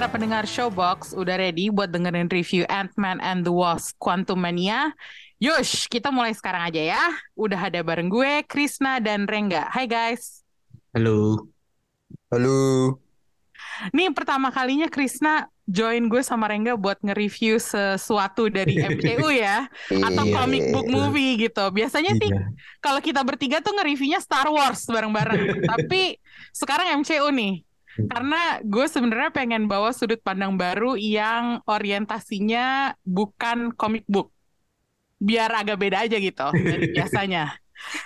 Para pendengar Showbox, udah ready buat dengerin review Ant-Man and the Wasp Quantumania? Yush, kita mulai sekarang aja ya. Udah ada bareng gue, Krisna dan Rengga. Hai guys. Halo. Halo. Nih pertama kalinya Krisna join gue sama Rengga buat nge-review sesuatu dari MCU ya. Atau Iya. comic book movie gitu. Biasanya sih Iya. kalau kita bertiga tuh nge-reviewnya Star Wars bareng-bareng. Tapi sekarang MCU nih. Karena gue sebenarnya pengen bawa sudut pandang baru yang orientasinya bukan comic book. Biar agak beda aja gitu dari biasanya.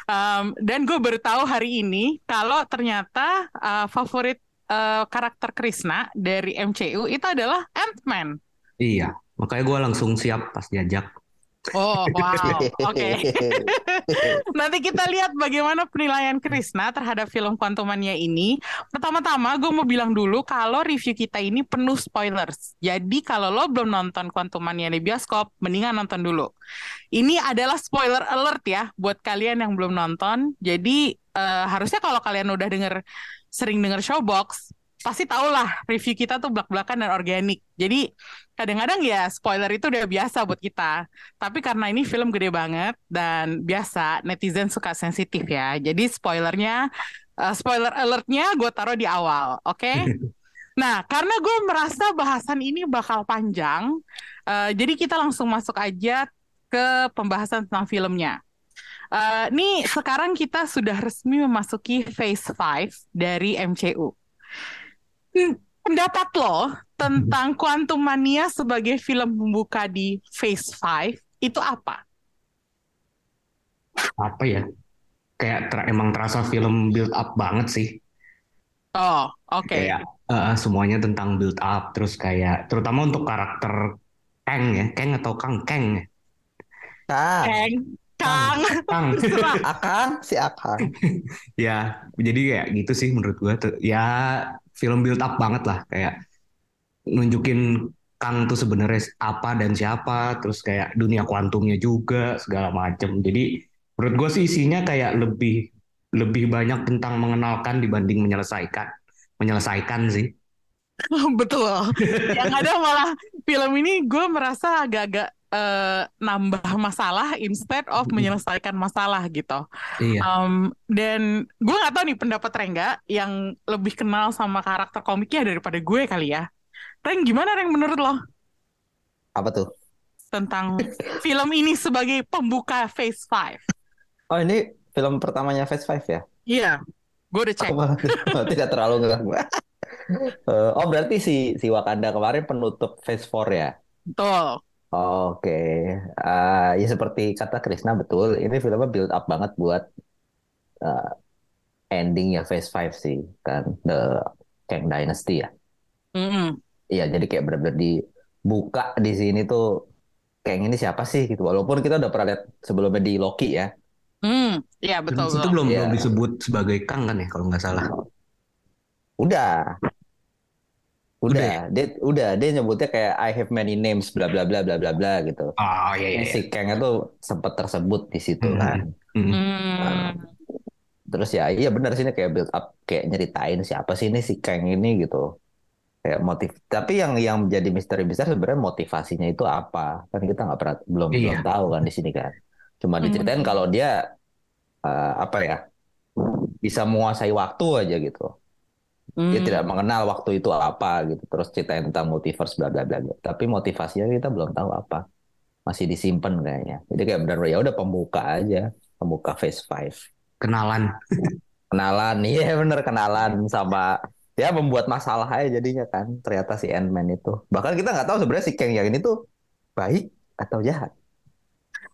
Um, dan gue baru tahu hari ini kalau ternyata uh, favorit uh, karakter Krishna dari MCU itu adalah Ant-Man. Iya, makanya gue langsung siap pas diajak. Oh, wow. Oke. Nanti kita lihat bagaimana penilaian Krisna terhadap film Quantumania ini. Pertama-tama gue mau bilang dulu kalau review kita ini penuh spoilers. Jadi kalau lo belum nonton Quantumania di bioskop, mendingan nonton dulu. Ini adalah spoiler alert ya buat kalian yang belum nonton. Jadi eh, harusnya kalau kalian udah denger sering denger Showbox, pasti tau lah review kita tuh belak-belakan dan organik. Jadi kadang-kadang ya spoiler itu udah biasa buat kita. Tapi karena ini film gede banget dan biasa netizen suka sensitif ya. Jadi spoilernya, eh, spoiler alertnya gue taruh di awal, oke? Nah, karena gue merasa bahasan ini bakal panjang, eh, jadi kita langsung masuk aja ke pembahasan tentang filmnya. Eh, nih sekarang kita sudah resmi memasuki phase 5 dari MCU. Hmm, Pendapat lo tentang Quantum Mania sebagai film pembuka di phase 5 itu apa? Apa ya? Kayak ter- emang terasa film build up banget sih. Oh, oke. Kayak eh, semuanya tentang build up, terus kayak terutama untuk karakter Kang ya, Kang atau Kang Kang ya. Kang, Kang, Kang, Kang. Akang, si Akang. Ya, jadi kayak gitu sih menurut gue. Tuh, Ya film build up banget lah, kayak nunjukin Kang tuh sebenarnya apa dan siapa, terus kayak dunia kuantumnya juga segala macem. Jadi menurut gue sih isinya kayak lebih lebih banyak tentang mengenalkan dibanding menyelesaikan. Menyelesaikan sih. Betul. Yang ada malah film ini gue merasa agak-agak eh, nambah masalah instead of menyelesaikan masalah gitu. Iya. Um, dan gue nggak tahu nih pendapat Rengga yang lebih kenal sama karakter komiknya daripada gue kali ya. Reng, gimana Reng menurut lo Apa tuh? tentang film ini sebagai pembuka Phase 5? Oh ini film pertamanya Phase 5 ya? Iya, gue udah cek. Aku tidak- terlalu ngeganggu. Eh, oh berarti si si Wakanda kemarin penutup Phase 4 ya? Betul. Oke, Eh, ya seperti kata Krisna betul, ini filmnya build up banget buat eh, ending ya Phase 5 sih, kan The Kang Dynasty ya. Iya, jadi kayak benar-benar dibuka di sini tuh kayak ini siapa sih gitu. Walaupun kita udah pernah lihat sebelumnya di Loki ya. Hmm, iya betul Itu betul. belum Iya. belum disebut sebagai Kang kan ya kalau nggak salah. Udah. Udah Udah, dia udah dia nyebutnya kayak I have many names bla bla bla bla bla bla gitu. Oh iya iya. Ini iya. si Kang itu sempat tersebut di situ Hmm. kan. Mm. Hmm. Terus ya iya benar sini kayak build up kayak nyeritain siapa sih ini si Kang ini gitu. Kayak motif. Tapi yang yang menjadi misteri besar sebenarnya motivasinya itu apa? Kan kita nggak pernah belum Iya. belum tahu kan di sini kan. Cuma diceritain Hmm. kalau dia eh, apa ya? Bisa menguasai waktu aja gitu. Dia Hmm. tidak mengenal waktu itu apa gitu. Terus ceritain tentang multiverse bla bla bla. Tapi motivasinya kita belum tahu apa. Masih disimpan kayaknya. Jadi kayak benar ya udah pembuka aja, pembuka phase 5. Kenalan. Kenalan, iya bener kenalan sama ya membuat masalah aja jadinya kan. Ternyata si Ant-Man itu. Bahkan kita nggak tahu sebenarnya si Kang yang ini tuh baik atau jahat.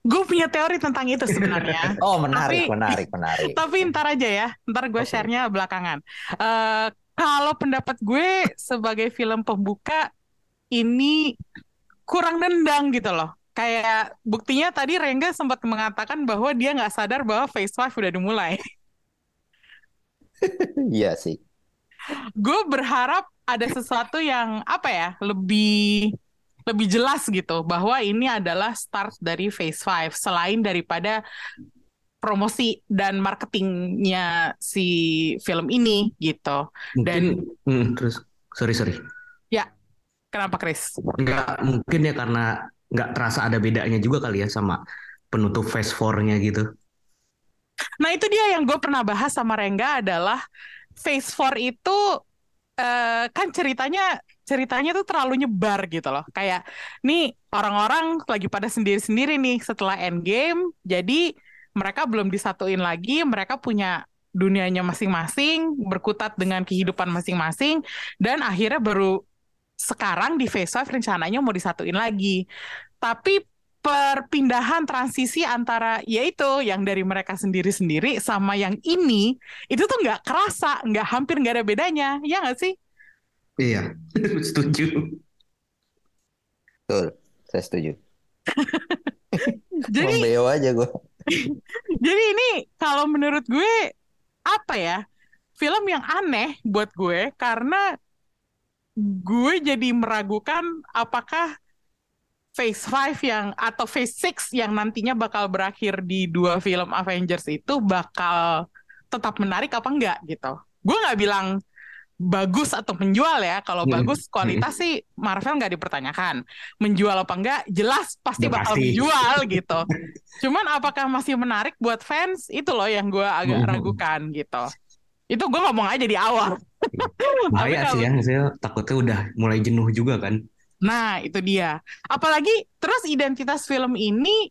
Gue punya teori tentang itu sebenarnya. Oh menarik, Tapi- menarik, menarik. Tapi ntar aja ya, ntar gue Oke. share-nya belakangan. Eh, kalau pendapat gue sebagai film pembuka ini kurang nendang gitu loh. Kayak buktinya tadi Rengga sempat mengatakan bahwa dia nggak sadar bahwa Phase 5 udah dimulai. Iya sih. gue berharap ada sesuatu yang apa ya lebih lebih jelas gitu bahwa ini adalah start dari Phase 5 selain daripada promosi dan marketingnya si film ini gitu. Mungkin Dan- hmm, terus sorry sorry. Kenapa Chris? Nggak mungkin ya karena nggak terasa ada bedanya juga kali ya sama penutup phase 4-nya gitu. Nah itu dia yang gue pernah bahas sama Rengga adalah Phase 4 itu eh, kan ceritanya ceritanya tuh terlalu nyebar gitu loh. Kayak nih orang-orang lagi pada sendiri-sendiri nih setelah Endgame, jadi mereka belum disatuin lagi, mereka punya dunianya masing-masing, berkutat dengan kehidupan masing-masing, dan akhirnya baru sekarang di Phase 5 rencananya mau disatuin lagi. Tapi perpindahan transisi antara yaitu yang dari mereka sendiri-sendiri sama yang ini itu tuh nggak kerasa, nggak hampir nggak ada bedanya, ya nggak sih? Iya, setuju. Betul. Saya setuju. Jadi Membeo aja gue. jadi ini kalau menurut gue apa ya film yang aneh buat gue karena gue jadi meragukan apakah Phase 5 yang atau Phase 6 yang nantinya bakal berakhir di dua film Avengers itu bakal tetap menarik apa enggak gitu. Gue nggak bilang bagus atau menjual ya. Kalau Hmm. bagus kualitas sih Marvel nggak dipertanyakan. Menjual apa enggak jelas pasti Ya, bakal pasti. menjual gitu. Cuman apakah masih menarik buat fans itu loh yang gue agak Hmm. ragukan gitu. Itu gue ngomong aja di awal. Bahaya sih ya, maksudnya takutnya udah mulai jenuh juga kan. Nah, itu dia. Apalagi terus identitas film ini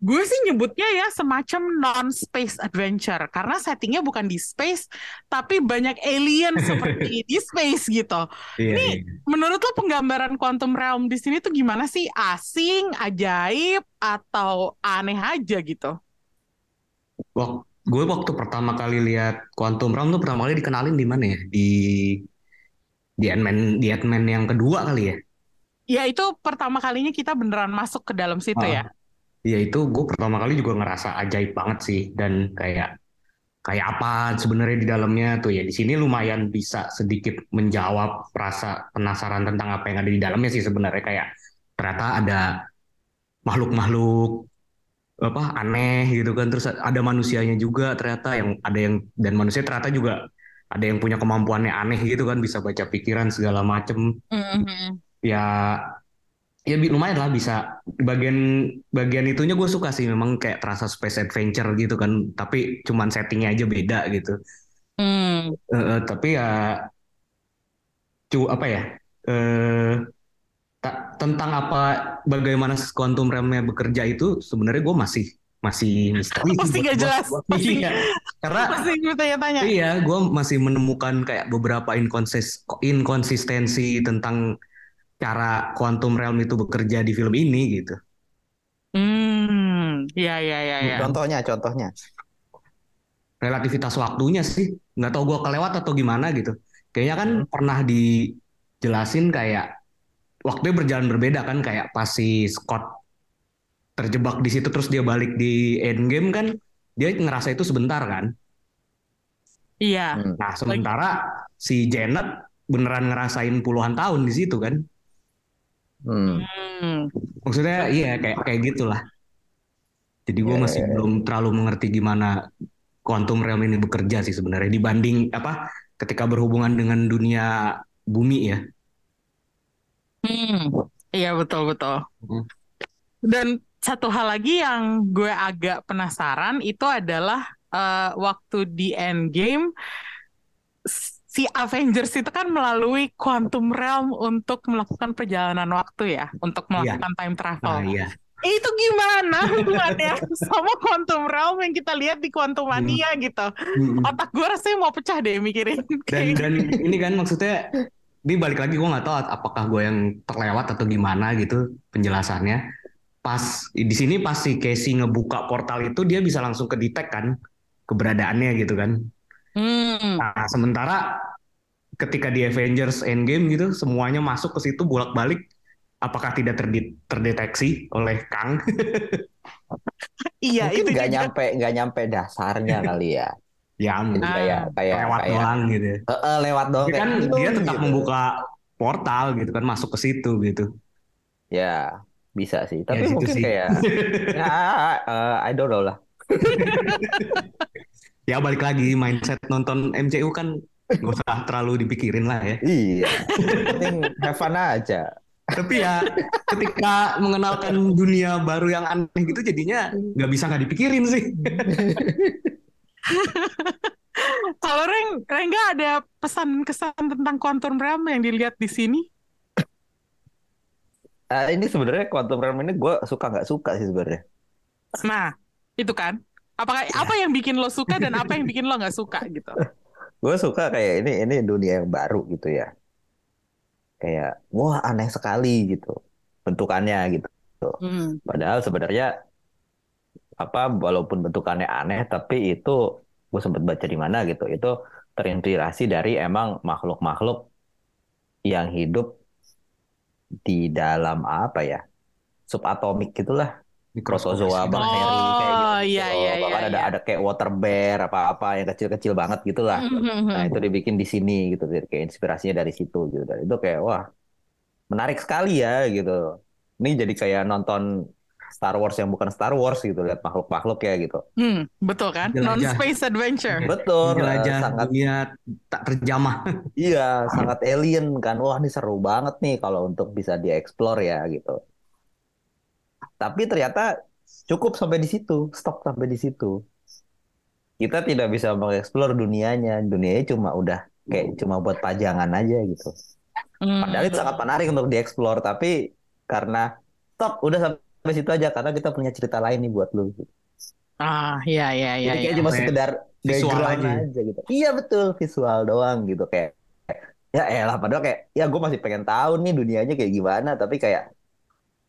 gue sih nyebutnya ya semacam non-space adventure karena settingnya bukan di space tapi banyak alien seperti di space gitu. Iya, Ini- iya. Menurut lo penggambaran quantum realm di sini tuh gimana sih? Asing, ajaib, atau aneh aja gitu? Wak- gue waktu pertama kali lihat Quantum Realm tuh pertama kali dikenalin di mana ya? Di di Ant-Man, di Ant-Man yang kedua kali ya. Ya itu pertama kalinya kita beneran masuk ke dalam situ Ah. ya. Ya itu gue pertama kali juga ngerasa ajaib banget sih. Dan kayak kayak apa sebenarnya di dalamnya tuh ya. Di sini lumayan bisa sedikit menjawab rasa penasaran tentang apa yang ada di dalamnya sih sebenarnya. Kayak ternyata ada makhluk-makhluk apa aneh gitu kan. Terus ada manusianya juga ternyata yang ada yang dan manusia ternyata juga ada yang punya kemampuannya aneh gitu kan. Bisa baca pikiran segala macem. Mhm. ya ya lumayan lah bisa bagian bagian itunya gue suka sih memang kayak terasa space adventure gitu kan tapi cuman settingnya aja beda gitu Hmm. Eh, tapi ya cu apa ya eh ta- tentang apa bagaimana quantum realm-nya bekerja itu sebenarnya gue masih masih misteri sih Masih gua. jelas. Masih- iya karena Masih gue tanya-tanya. Iya, gue masih menemukan kayak beberapa inkonsis inkonsistensi tentang cara quantum realm itu bekerja di film ini gitu. Hmm, ya ya ya ya. Contohnya, contohnya. Relativitas waktunya sih, nggak tahu gue kelewat atau gimana gitu. Kayaknya kan pernah dijelasin kayak waktunya berjalan berbeda kan, kayak pas si Scott terjebak di situ terus dia balik di endgame kan, dia ngerasa itu sebentar kan. Iya. Hmm. Nah, sementara si Janet beneran ngerasain puluhan tahun di situ kan. Hmm. Hmm. Maksudnya iya kayak kayak gitulah. Jadi gue Ya, masih ya, ya. belum terlalu mengerti gimana quantum realm ini bekerja sih sebenarnya dibanding apa ketika berhubungan dengan dunia bumi ya. Hmm. Iya betul betul. Hmm. Dan satu hal lagi yang gue agak penasaran itu adalah eh, waktu di Endgame si Avengers itu kan melalui quantum realm untuk melakukan perjalanan waktu ya, untuk melakukan time travel. Nah, iya. Itu gimana hubungannya sama quantum realm yang kita lihat di Quantum Mania gitu? Mm. Otak gue rasanya mau pecah deh mikirin. Dan dan ini kan maksudnya ini balik lagi gue nggak tahu apakah gue yang terlewat atau gimana gitu penjelasannya. Pas di sini pas si Casey ngebuka portal itu dia bisa langsung kedetek kan keberadaannya gitu kan. Hmm. Nah, sementara ketika di Avengers Endgame gitu, semuanya masuk ke situ bolak-balik, apakah tidak terdeteksi oleh Kang? Iya Mungkin itu nggak nyampe nggak nyampe dasarnya kali ya. yang Jadi kayak kayak lewat kayak doang gitu. ya. Eh, lewat doang Dia kayak, kan "Minum," dia tetap gitu. membuka portal gitu kan masuk ke situ gitu. Ya, bisa sih. Tapi Ya, mungkin sih. kayak ya eh, I don't know lah. Ya balik lagi mindset nonton MCU kan gak usah terlalu dipikirin lah ya. Iya. Penting have fun aja. Tapi ya ketika mengenalkan dunia baru yang aneh gitu jadinya nggak bisa nggak dipikirin sih. Kalau Reng, Rengga ada pesan-kesan tentang Quantum Realm yang dilihat di sini? Eh, ini sebenarnya Quantum Realm ini gue suka nggak suka sih sebenarnya. Nah, itu kan. Apakah apa yang bikin lo suka dan apa yang bikin lo nggak suka gitu? Gue suka kayak ini ini dunia yang baru gitu ya. Kayak wah aneh sekali gitu bentukannya gitu. Hmm. Padahal sebenarnya apa walaupun bentukannya aneh tapi itu gue sempat baca di mana gitu itu terinspirasi dari emang makhluk-makhluk yang hidup di dalam apa ya subatomik gitulah protozoa Mikroskopis. bakteri kayak gitu. Oh, iya, iya, Bahkan iya, ada iya. ada kayak water bear apa-apa yang kecil-kecil banget gitulah. Hmm. Nah, itu dibikin di sini gitu kayak inspirasinya dari situ gitu. Dan itu kayak wah menarik sekali ya gitu. Ini jadi kayak nonton Star Wars yang bukan Star Wars gitu lihat makhluk-makhluk ya gitu. Hmm, betul kan? Jelajah. Non-space adventure. Betul, Jelajah sangat dunia tak terjamah. iya, sangat alien kan. Wah, ini seru banget nih kalau untuk bisa dieksplor ya gitu. Tapi ternyata cukup sampai di situ, stop sampai di situ. Kita tidak bisa mengeksplor dunianya. Dunianya cuma udah kayak cuma buat pajangan aja gitu. Hmm. Padahal itu sangat menarik untuk dieksplor, tapi karena stop udah sampai situ aja karena kita punya cerita lain nih buat lu. Ah, iya iya iya. Jadi kayak iya. cuma sekedar visual aja. aja. gitu. Iya betul, visual doang gitu kayak ya elah padahal kayak ya gue masih pengen tahu nih dunianya kayak gimana, tapi kayak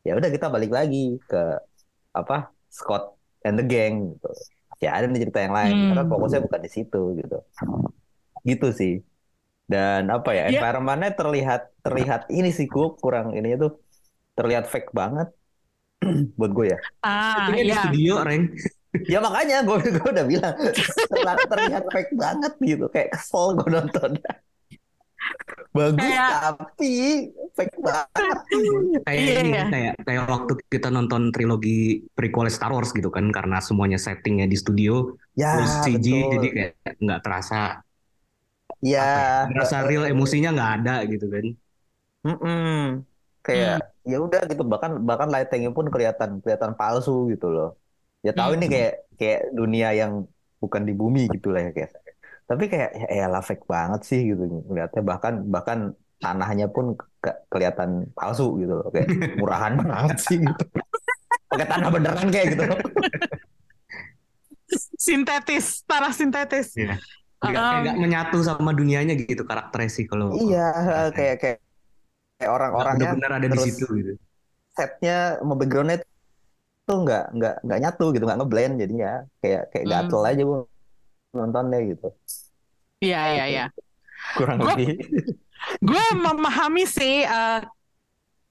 ya udah kita balik lagi ke apa Scott and the gang gitu. Ya ada nih cerita yang lain Hmm. karena fokusnya bukan di situ gitu. Gitu sih. Dan apa ya, Iya. environment-nya terlihat terlihat ini sih gue kurang ini tuh terlihat fake banget buat gue ya. Ah, Ini di iya. studio, Reng. Ya makanya gue gue udah bilang terlihat, terlihat fake banget gitu kayak kesel gue nonton. Bagus Kayak- tapi fake banget. Kayak Iya, ini, iya. kayak kayak waktu kita nonton trilogi prequel Star Wars gitu kan karena semuanya settingnya di studio Ya terus CG betul. jadi kayak nggak terasa Ya, terasa real emosinya nggak ada gitu kan. Mm-mm. Kayak ya udah gitu bahkan bahkan lightingnya pun kelihatan kelihatan palsu gitu loh. Ya tahu ini Hmm. kayak kayak dunia yang bukan di bumi gitu lah ya kayak. Tapi kayak ya elah fake banget sih gitu ngeliatnya bahkan bahkan tanahnya pun ke- kelihatan palsu gitu loh kayak murahan banget sih gitu. Pakai tanah beneran kayak gitu. Sintetis, tanah sintetis. Iya. Nggak, kayak Um, nggak menyatu sama dunianya gitu karakternya sih kalau Iya, kayak kayak kayak orang-orangnya benar ada di terus situ gitu. setnya sama backgroundnya tuh nggak nggak nggak nyatu gitu nggak ngeblend jadinya kayak kayak Hmm. gatel aja gue nontonnya gitu Iya iya iya. kurang Gua- lebih Gue memahami sih eh,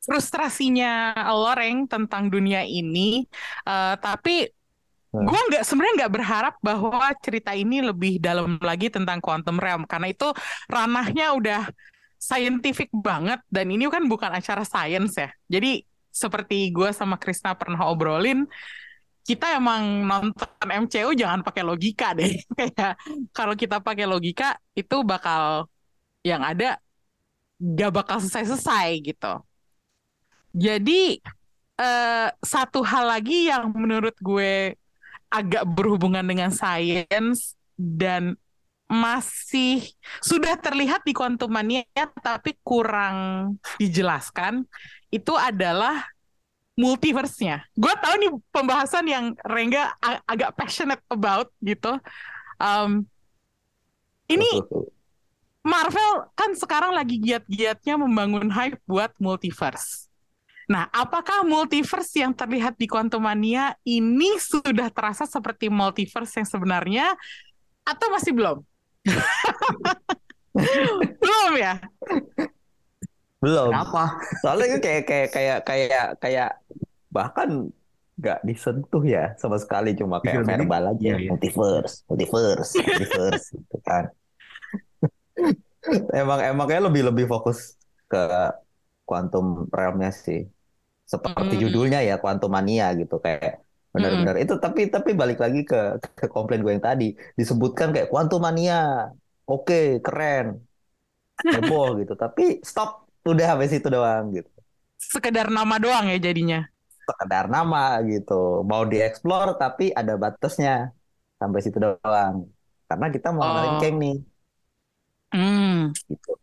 frustrasinya Loreng tentang dunia ini, Eh, tapi Hmm. gue nggak sebenarnya nggak berharap bahwa cerita ini lebih dalam lagi tentang quantum realm karena itu ranahnya udah scientific banget dan ini kan bukan acara science ya. Jadi seperti gue sama Krisna pernah obrolin, kita emang nonton MCU jangan pakai logika deh. Kayak kalau kita pakai logika itu bakal yang ada gak bakal selesai-selesai gitu. Jadi eh, satu hal lagi yang menurut gue agak berhubungan dengan sains dan masih sudah terlihat di Quantumania tapi kurang dijelaskan itu adalah multiverse-nya. Gue tahu nih pembahasan yang Rengga a- agak passionate about gitu. Um, ini Marvel kan sekarang lagi giat-giatnya membangun hype buat multiverse. Nah, apakah multiverse yang terlihat di Quantumania ini sudah terasa seperti multiverse yang sebenarnya atau masih belum? belum ya? Belum. Kenapa? soalnya itu kayak kayak kayak kayak kayak bahkan nggak disentuh ya sama sekali cuma kayak film ini, verbal aja. iya, iya. multiverse multiverse multiverse gitu kan. Emang emangnya lebih lebih fokus ke quantum realmnya sih. Seperti Hmm. judulnya ya quantum mania gitu kayak benar-benar. Itu tapi tapi balik lagi ke ke komplain gue yang tadi. Disebutkan kayak quantum mania. Oke keren. Heboh gitu. Tapi stop udah sampai situ doang gitu Sekedar nama doang ya jadinya. sekedar nama gitu mau dieksplor tapi ada batasnya sampai situ doang karena kita mau kenalin Oh. Kang nih Hmm. gitu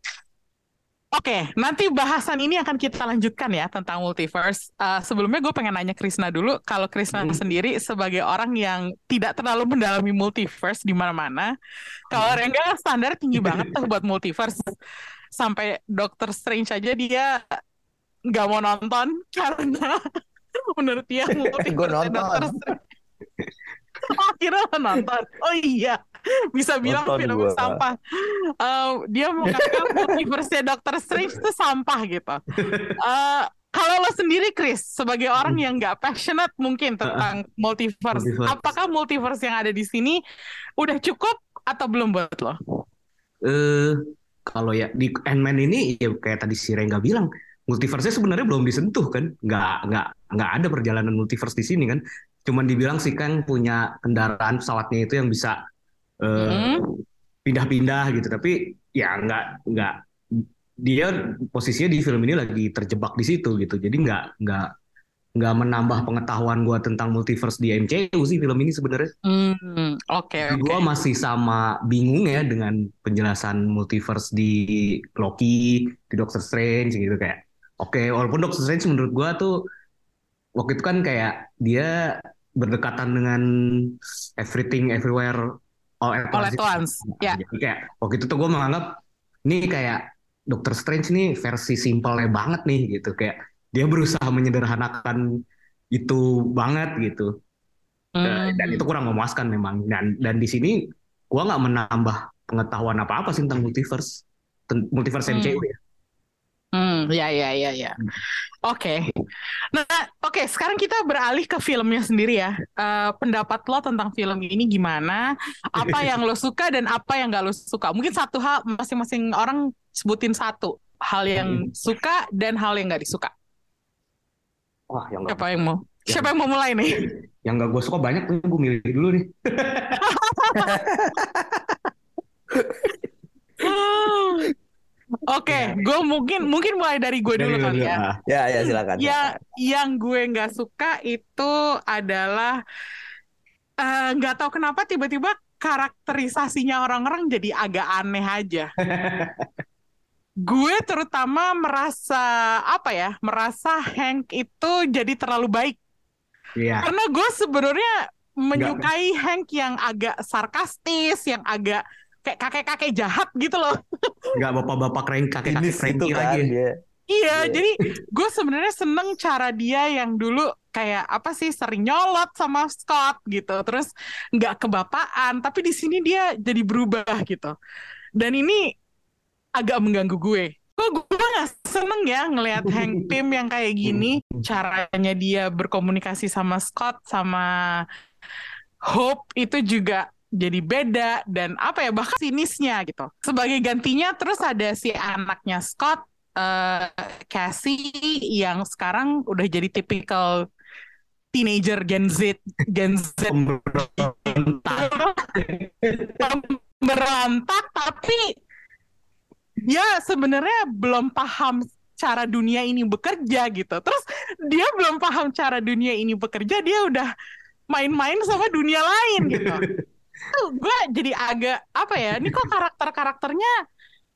Oke, nanti bahasan ini akan kita lanjutkan ya tentang multiverse. Eh, sebelumnya gue pengen nanya Krisna dulu. Kalau Krisna Hmm. sendiri sebagai orang yang tidak terlalu mendalami multiverse di mana-mana, kalau Rengga kan standar tinggi banget tuh buat multiverse. Sampai Doctor Strange aja dia nggak mau nonton karena menurut dia multiverse nonton. Doctor Strange. Oh, kira lo nonton. Oh iya, bisa bilang Nonton film gua. sampah. Eh, dia menganggap multiverse Doctor Strange itu sampah gitu. Eh, kalau lo sendiri, Chris, sebagai orang yang nggak passionate mungkin tentang multiverse, Multiverse. apakah multiverse yang ada di sini udah cukup atau belum buat lo? eh kalau ya di Ant-Man ini ya kayak tadi si Rengga bilang multiverse-nya sebenarnya belum disentuh kan? Nggak nggak nggak ada perjalanan multiverse di sini kan? Cuman dibilang sih kan punya kendaraan pesawatnya itu yang bisa eh, Hmm. pindah-pindah gitu. Tapi ya nggak nggak dia posisinya di film ini lagi terjebak di situ gitu. Jadi nggak nggak nggak menambah pengetahuan gua tentang multiverse di MCU sih film ini sebenarnya Hmm, oke Tapi oke. gue masih sama bingung ya dengan penjelasan multiverse di Loki, di Doctor Strange gitu kayak. Oke, walaupun Doctor Strange menurut gue tuh waktu itu kan kayak dia berdekatan dengan everything everywhere all at All at once, ya. Jadi kayak waktu itu tuh gue menganggap ini kayak Doctor Strange nih versi simpelnya banget nih gitu kayak dia berusaha menyederhanakan itu banget gitu. Hmm. dan itu kurang memuaskan memang dan dan di sini gua nggak menambah pengetahuan apa apa sih tentang multiverse multiverse Hmm. MCU ya Hmm, ya ya ya ya. Oke. Nah, oke, sekarang kita beralih ke filmnya sendiri ya. Eh, pendapat lo tentang film ini gimana? Apa yang lo suka dan apa yang gak lo suka? Mungkin satu hal masing-masing orang sebutin satu hal yang suka dan hal yang gak disuka. Wah yang nggak Siapa yang mau? Siapa yang mau mulai nih? yang nggak gue suka banyak tuh gue milih dulu nih Oke, gue mungkin mungkin mulai dari gue dulu kali ya. Ya ya silakan Ya, yang gue nggak suka itu adalah eh, nggak tahu kenapa tiba-tiba karakterisasinya orang-orang jadi agak aneh aja. gue terutama merasa apa ya, merasa Hank itu jadi terlalu baik. Iya Karena gue sebenarnya menyukai Hank yang agak sarkastis, yang agak kayak kakek-kakek jahat gitu loh. nggak bapak-bapak keren kakek kakek Sinis itu Frankie kan lagi dia Iya, Iya. jadi gue sebenarnya seneng cara dia yang dulu kayak apa sih sering nyolot sama Scott gitu, terus nggak kebapaan, tapi di sini dia jadi berubah gitu. Dan ini agak mengganggu gue. Kok gue nggak seneng ya ngelihat Hank Pym yang kayak gini, caranya dia berkomunikasi sama Scott sama Hope itu juga jadi beda dan apa ya bahkan sinisnya gitu. Sebagai gantinya terus ada si anaknya Scott eh Cassie yang sekarang udah jadi tipikal teenager Gen Z Gen Z berantak tapi dia sebenarnya belum paham cara dunia ini bekerja gitu. Terus dia belum paham cara dunia ini bekerja, dia udah main-main sama dunia lain gitu. Tuh gue jadi agak apa ya? Ini kok karakter-karakternya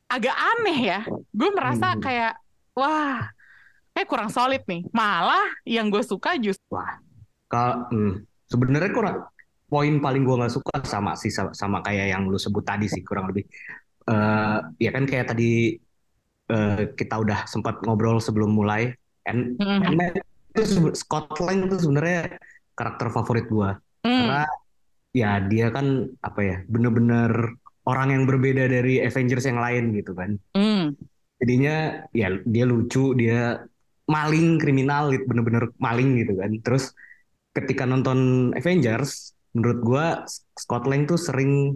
agak aneh ya. Gue merasa Hmm. kayak wah, kayak kurang solid nih. Malah yang gue suka justru Wah, kalau hmm, sebenarnya kurang poin paling gua nggak suka sama sih sama, sama kayak yang lu sebut tadi sih kurang lebih. Eh ya kan kayak tadi eh, kita udah sempat ngobrol sebelum mulai. And, Mhm. and itu Scotland itu sebenarnya karakter favorit gua Hmm, karena ya dia kan apa ya bener-bener orang yang berbeda dari Avengers yang lain gitu kan. hmm, jadinya ya dia lucu dia maling kriminal gitu bener-bener maling gitu kan terus ketika nonton Avengers, menurut gua Scott Lang tuh sering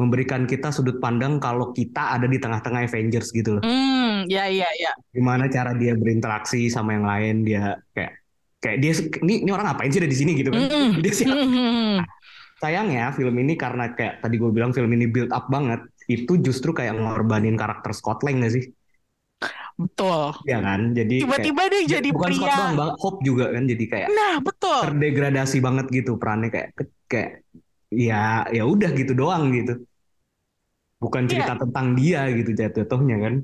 memberikan kita sudut pandang kalau kita ada di tengah-tengah Avengers gitu loh. Hmm, ya ya ya. Gimana cara dia berinteraksi sama yang lain, dia kayak kayak dia ini ini orang ngapain sih ada di sini gitu kan. Mm-mm. Dia siapa? Mm-mm. Sayangnya film ini karena kayak tadi gue bilang film ini build up banget, itu justru kayak ngorbanin karakter Scott Lang gak sih? Betul. Iya kan? Jadi kayak- Tiba-tiba dia jadi bukan Scott pria. doang, Bang. Hope juga kan jadi kayak Nah, betul. terdegradasi banget gitu perannya kayak kayak ya ya udah gitu doang gitu. Bukan Iya. cerita tentang dia gitu jatuh-jatuhnya kan.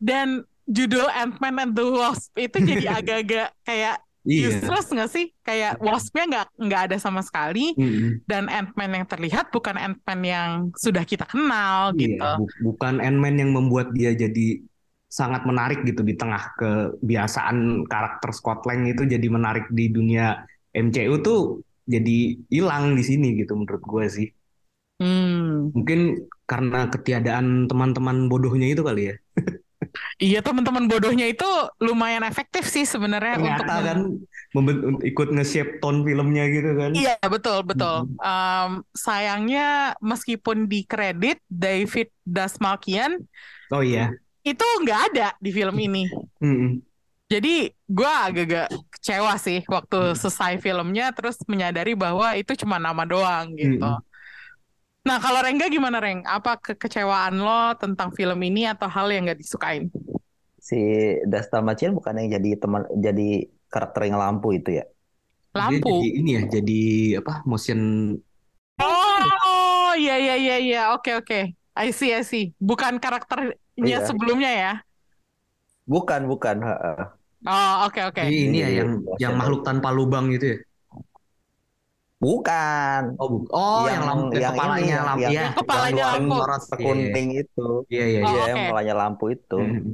Dan judul Ant-Man and the Wasp itu jadi agak-agak kayak Iya. useless nggak sih? Kayak Wasp-nya nggak nggak ada sama sekali. Mm-mm. Dan Ant-Man yang terlihat bukan Ant-Man yang sudah kita kenal Iya, gitu. bu- bukan Ant-Man yang membuat dia jadi sangat menarik gitu di tengah kebiasaan karakter Scott Lang itu jadi menarik di dunia MCU tuh jadi hilang di sini gitu menurut gue sih. Hmm. Mungkin karena ketiadaan teman-teman bodohnya itu kali ya. Iya teman-teman bodohnya itu lumayan efektif sih sebenarnya untuk Ternyata kan ikut nge-shape tone filmnya gitu kan. Iya betul betul. Mhm. Em, sayangnya meskipun di kredit David Dasmalkian Oh iya. itu nggak ada di film ini. Mm-mm. Jadi gue agak-agak kecewa sih waktu Hmm. selesai filmnya terus menyadari bahwa itu cuma nama doang gitu. Mm-mm. Nah kalau Rengga gimana Reng? Apa kekecewaan lo tentang film ini atau hal yang nggak disukain? Si Dasta Macil bukan yang jadi teman jadi karakter yang lampu itu ya? Dia Lampu. jadi ini ya, jadi apa? Motion Oh iya iya iya iya oke oke. I see I see. Bukan karakternya Iya. sebelumnya ya? Bukan, bukan. heeh. Oh oke oke. Jadi ini ya yang yang makhluk tanpa lubang gitu ya. Bukan. Oh, bu- oh yang, Yang- lampu yang yang kepalanya ini, yang- lampu yang- ya. Yang kepalanya Yang lampu. sorot kuning itu. Iya iya Oh, iya. Iya, oke. yang kepalanya lampu itu. Mm.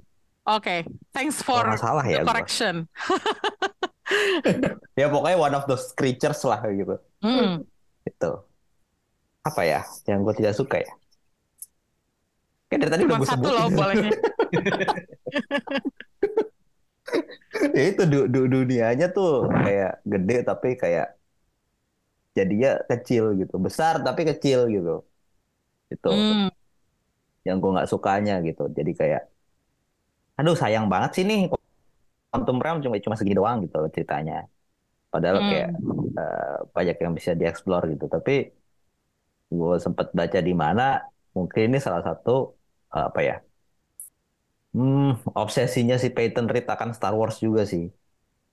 Oke, thanks Kalau for nggak salah ya. correction. Ya pokoknya one of those creatures lah gitu. Hmm. Itu. Apa ya? Yang gue tidak suka ya? Kayak dari tadi udah Cuma gue satu sebutin. loh bolehnya. ya itu du- du- dunianya tuh kayak gede tapi kayak jadinya kecil gitu. Besar tapi kecil gitu. Itu Hmm. yang gue nggak sukanya gitu. Jadi kayak aduh sayang banget sih nih Quantum Realm cuma cuma segini doang gitu ceritanya. Padahal Hmm. kayak eh, banyak yang bisa dieksplor gitu. Tapi gue sempat baca di mana mungkin ini salah satu eh, apa ya hmm, obsesinya si Peyton Reed akan Star Wars juga sih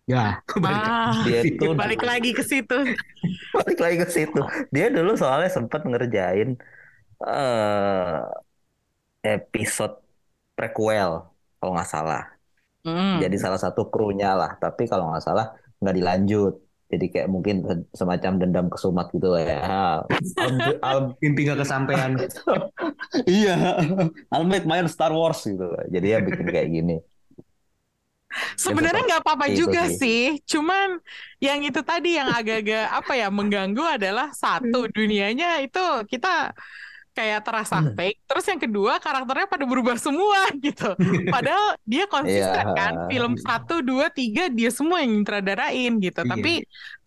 Ya, balik Ah, dia tuh balik lagi ke situ. balik lagi ke situ. Dia dulu soalnya sempat ngerjain eh episode prequel kalau nggak salah. Hmm. Jadi salah satu krunya lah. Tapi kalau nggak salah nggak dilanjut. Jadi kayak mungkin semacam dendam kesumat gitu lah ya. I'll- I'll- mimpi gak kesampaian. iya, I'll make my own Star Wars gitu. Jadi ya bikin kayak gini. Sebenarnya nggak apa-apa Itu juga sih. sih. Cuman yang itu tadi yang agak-agak apa ya mengganggu adalah satu dunianya itu kita kayak terasa Hmm. fake. Terus yang kedua karakternya pada berubah semua gitu. Padahal dia konsisten Iya. kan. Film satu, dua, tiga dia semua yang nyutradarain gitu. Iya. Tapi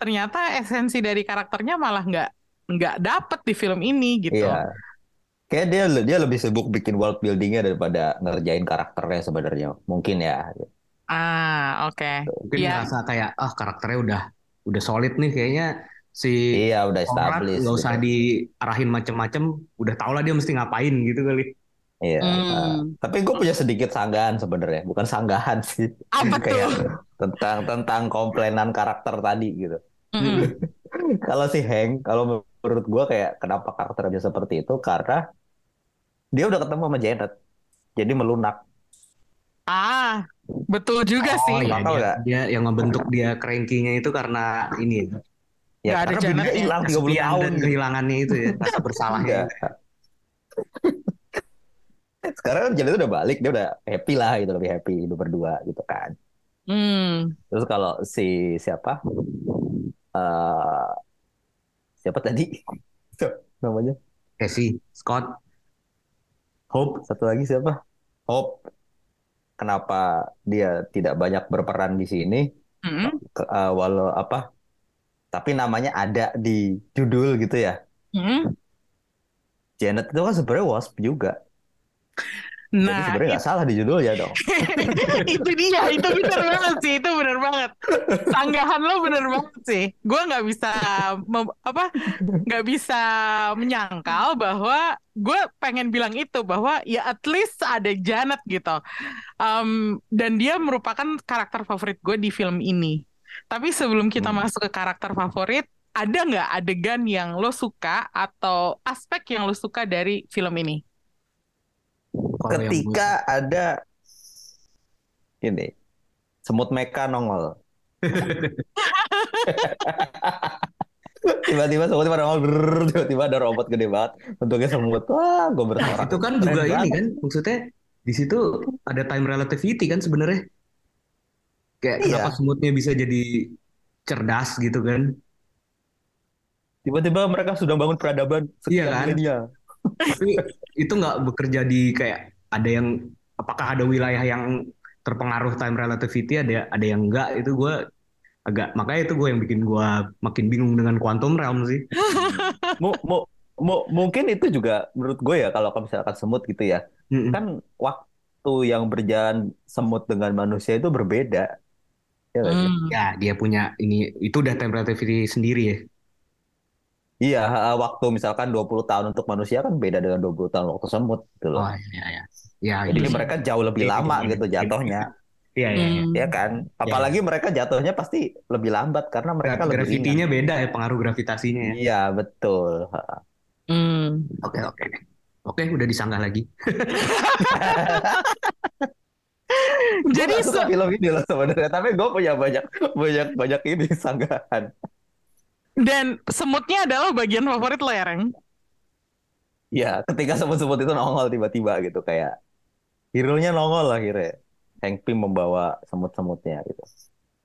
ternyata esensi dari karakternya malah nggak nggak dapet di film ini gitu. Iya. Kayak dia dia lebih sibuk bikin world buildingnya daripada ngerjain karakternya sebenarnya. Mungkin ya. Ah, oke. Mungkin Iya. ngerasa kayak ah karakternya udah udah solid nih kayaknya si Iya, udah established. nggak usah gitu. diarahin macem-macem, udah tau lah dia mesti ngapain gitu kali. Iya. Hmm. Tapi gue punya sedikit sanggahan sebenarnya, bukan sanggahan sih. Apa Kayak tuh? tentang tentang komplainan karakter tadi gitu. Mm-mm. Kalau si Hank, kalau menurut gue kayak kenapa karakternya seperti itu karena dia udah ketemu sama Janet, jadi melunak. Ah, betul juga Oh sih. iya Bakal dia, dia yang ngebentuk dia cranky-nya itu karena ini ya, Ya ada karena Janet bininya ya. hilang 30 kesepian tahun. dan kehilangannya itu ya, rasa bersalahnya. Sekarang kan Janet udah balik, dia udah happy lah gitu, lebih happy hidup berdua gitu kan. Hmm. Terus kalau si siapa? eh siapa tadi? Namanya? Casey, Scott, Hope, Satu lagi siapa? Hope. Kenapa dia tidak banyak berperan di sini? Mm-mm. Ke- eh, walau apa? tapi namanya ada di judul gitu ya. Hmm. Janet itu kan sebenarnya wasp juga. Jadi Nah, sebenarnya nggak salah di judulnya dong. itu dia, itu bener banget sih, itu bener banget. Sanggahan lo bener banget sih. Gue nggak bisa mem- apa, nggak bisa menyangkal bahwa gue pengen bilang itu bahwa ya at least ada Janet gitu. Um, dan dia merupakan karakter favorit gue di film ini. Tapi sebelum kita Hmm. masuk ke karakter favorit, ada nggak adegan yang lo suka atau aspek yang lo suka dari film ini? Ketika ada ini semut meka nongol. Tiba-tiba semut pada nongol, tiba-tiba ada robot gede banget, bentuknya semut. Wah, gue Nah, bersorak. itu kan Keren juga ini banget. kan maksudnya di situ ada time relativity kan sebenarnya. Kayak Iya. kenapa semutnya bisa jadi cerdas gitu kan. Tiba-tiba mereka sudah bangun peradaban Iya kan? Tapi itu nggak bekerja di kayak ada yang apakah ada wilayah yang terpengaruh time relativity ada ada yang enggak itu gue agak makanya itu gue yang bikin gue makin bingung dengan quantum realm sih. Mu, mu, mu- mungkin itu juga menurut gue ya kalau misalkan semut gitu ya, Mm-mm. kan waktu yang berjalan semut dengan manusia itu berbeda. Ya? Hmm. Ya dia punya ini itu udah time relativity sendiri ya. Iya, waktu misalkan 20 tahun untuk manusia kan beda dengan 20 tahun waktu semut gitu Oh loh. iya ya. Ya Jadi iya. mereka jauh lebih Iya, lama iya, gitu iya. jatuhnya, Iya iya. iya. Hmm. ya kan? Apalagi mereka jatuhnya pasti lebih lambat karena mereka lebih Gravitinya beda ya pengaruh gravitasinya ya. Iya, betul. Hmm. Oke oke. Oke udah disanggah lagi. Jadi suka film ini loh sebenarnya, tapi gue punya banyak banyak banyak ini sanggahan. Dan semutnya adalah bagian favorit lo ya, Reng? Ya, ketika semut-semut itu nongol tiba-tiba gitu kayak hero-nya nongol akhirnya. Hank Pym membawa semut-semutnya gitu.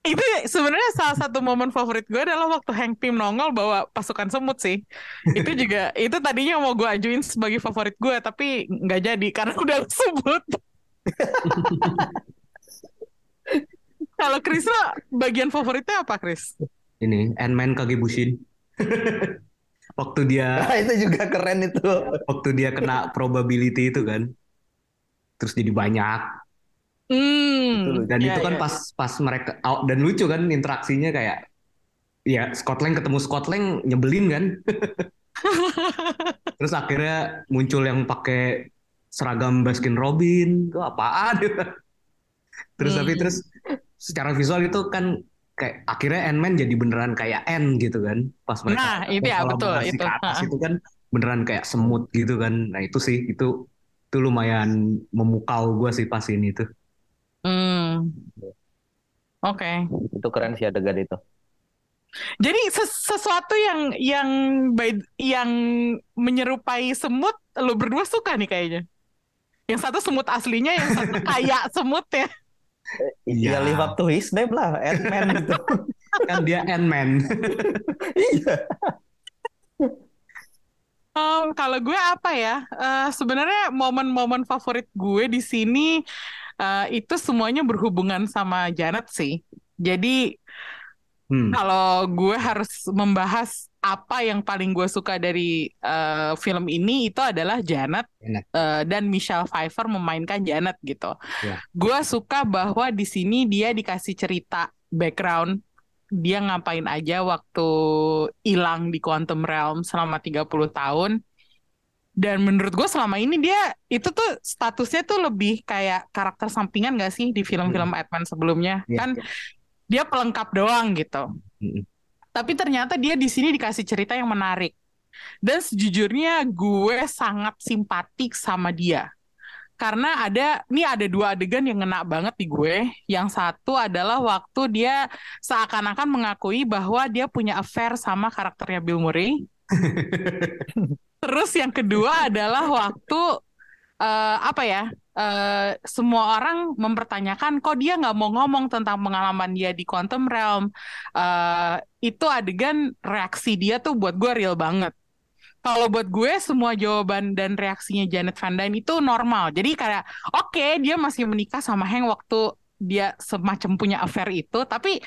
Itu sebenarnya salah satu momen favorit gue adalah waktu Hank Pym nongol bawa pasukan semut sih. Itu juga itu tadinya mau gue ajuin sebagai favorit gue tapi nggak jadi karena udah sebut. Kalau Chris lo bagian favoritnya apa Chris? Ini Ant-Man Kagebushin. waktu dia Nah, itu juga keren itu. waktu dia kena probability itu kan. Terus jadi banyak Hmm, dan ya, itu kan ya. pas pas mereka oh, dan lucu kan interaksinya kayak ya Scotland ketemu Scotland nyebelin kan. Terus akhirnya muncul yang pakai seragam Baskin Robin, itu apaan? terus tapi Hmm. terus secara visual itu kan kayak akhirnya Ant-Man jadi beneran kayak Ant gitu kan pas mereka Nah, itu ya, betul, itu. ke atas itu kan beneran kayak semut gitu kan. Nah itu sih itu itu lumayan memukau gue sih pas ini tuh. Hmm. Oke. Itu keren sih adegan itu. Jadi ses- sesuatu yang yang by- yang menyerupai semut lo berdua suka nih kayaknya. Yang satu semut aslinya, yang satu kayak semut ya. Ya, Iya. live up to his name lah, Ant-Man gitu. Kan dia Ant-Man. Iya. Em, kalau gue apa ya? Eh, sebenarnya momen-momen favorit gue di sini eh, itu semuanya berhubungan sama Janet sih. Jadi Hmm. kalau gue harus membahas apa yang paling gue suka dari eh, film ini itu adalah Janet Janet. eh, dan Michelle Pfeiffer memainkan Janet gitu. Ya. Gue suka bahwa di sini dia dikasih cerita background dia ngapain aja waktu hilang di Quantum Realm selama 30 tahun. Dan menurut gue selama ini dia itu tuh statusnya tuh lebih kayak karakter sampingan gak sih di film-film Batman sebelumnya? Iya, Kan iya. dia pelengkap doang gitu. Mm-mm. Tapi ternyata dia di sini dikasih cerita yang menarik. Dan sejujurnya gue sangat simpatik sama dia. Karena ada, ini ada dua adegan yang ngena banget di gue. Yang satu adalah waktu dia seakan-akan mengakui bahwa dia punya affair sama karakternya Bill Murray. Terus yang kedua adalah waktu eh, apa ya? Eh, semua orang mempertanyakan kok dia nggak mau ngomong tentang pengalaman dia di Quantum Realm. Eh, itu adegan reaksi dia tuh buat gue real banget. Kalau buat gue semua jawaban dan reaksinya Janet Van Dyne itu normal. Jadi kayak oke dia masih menikah sama Hank waktu dia semacam punya affair itu, tapi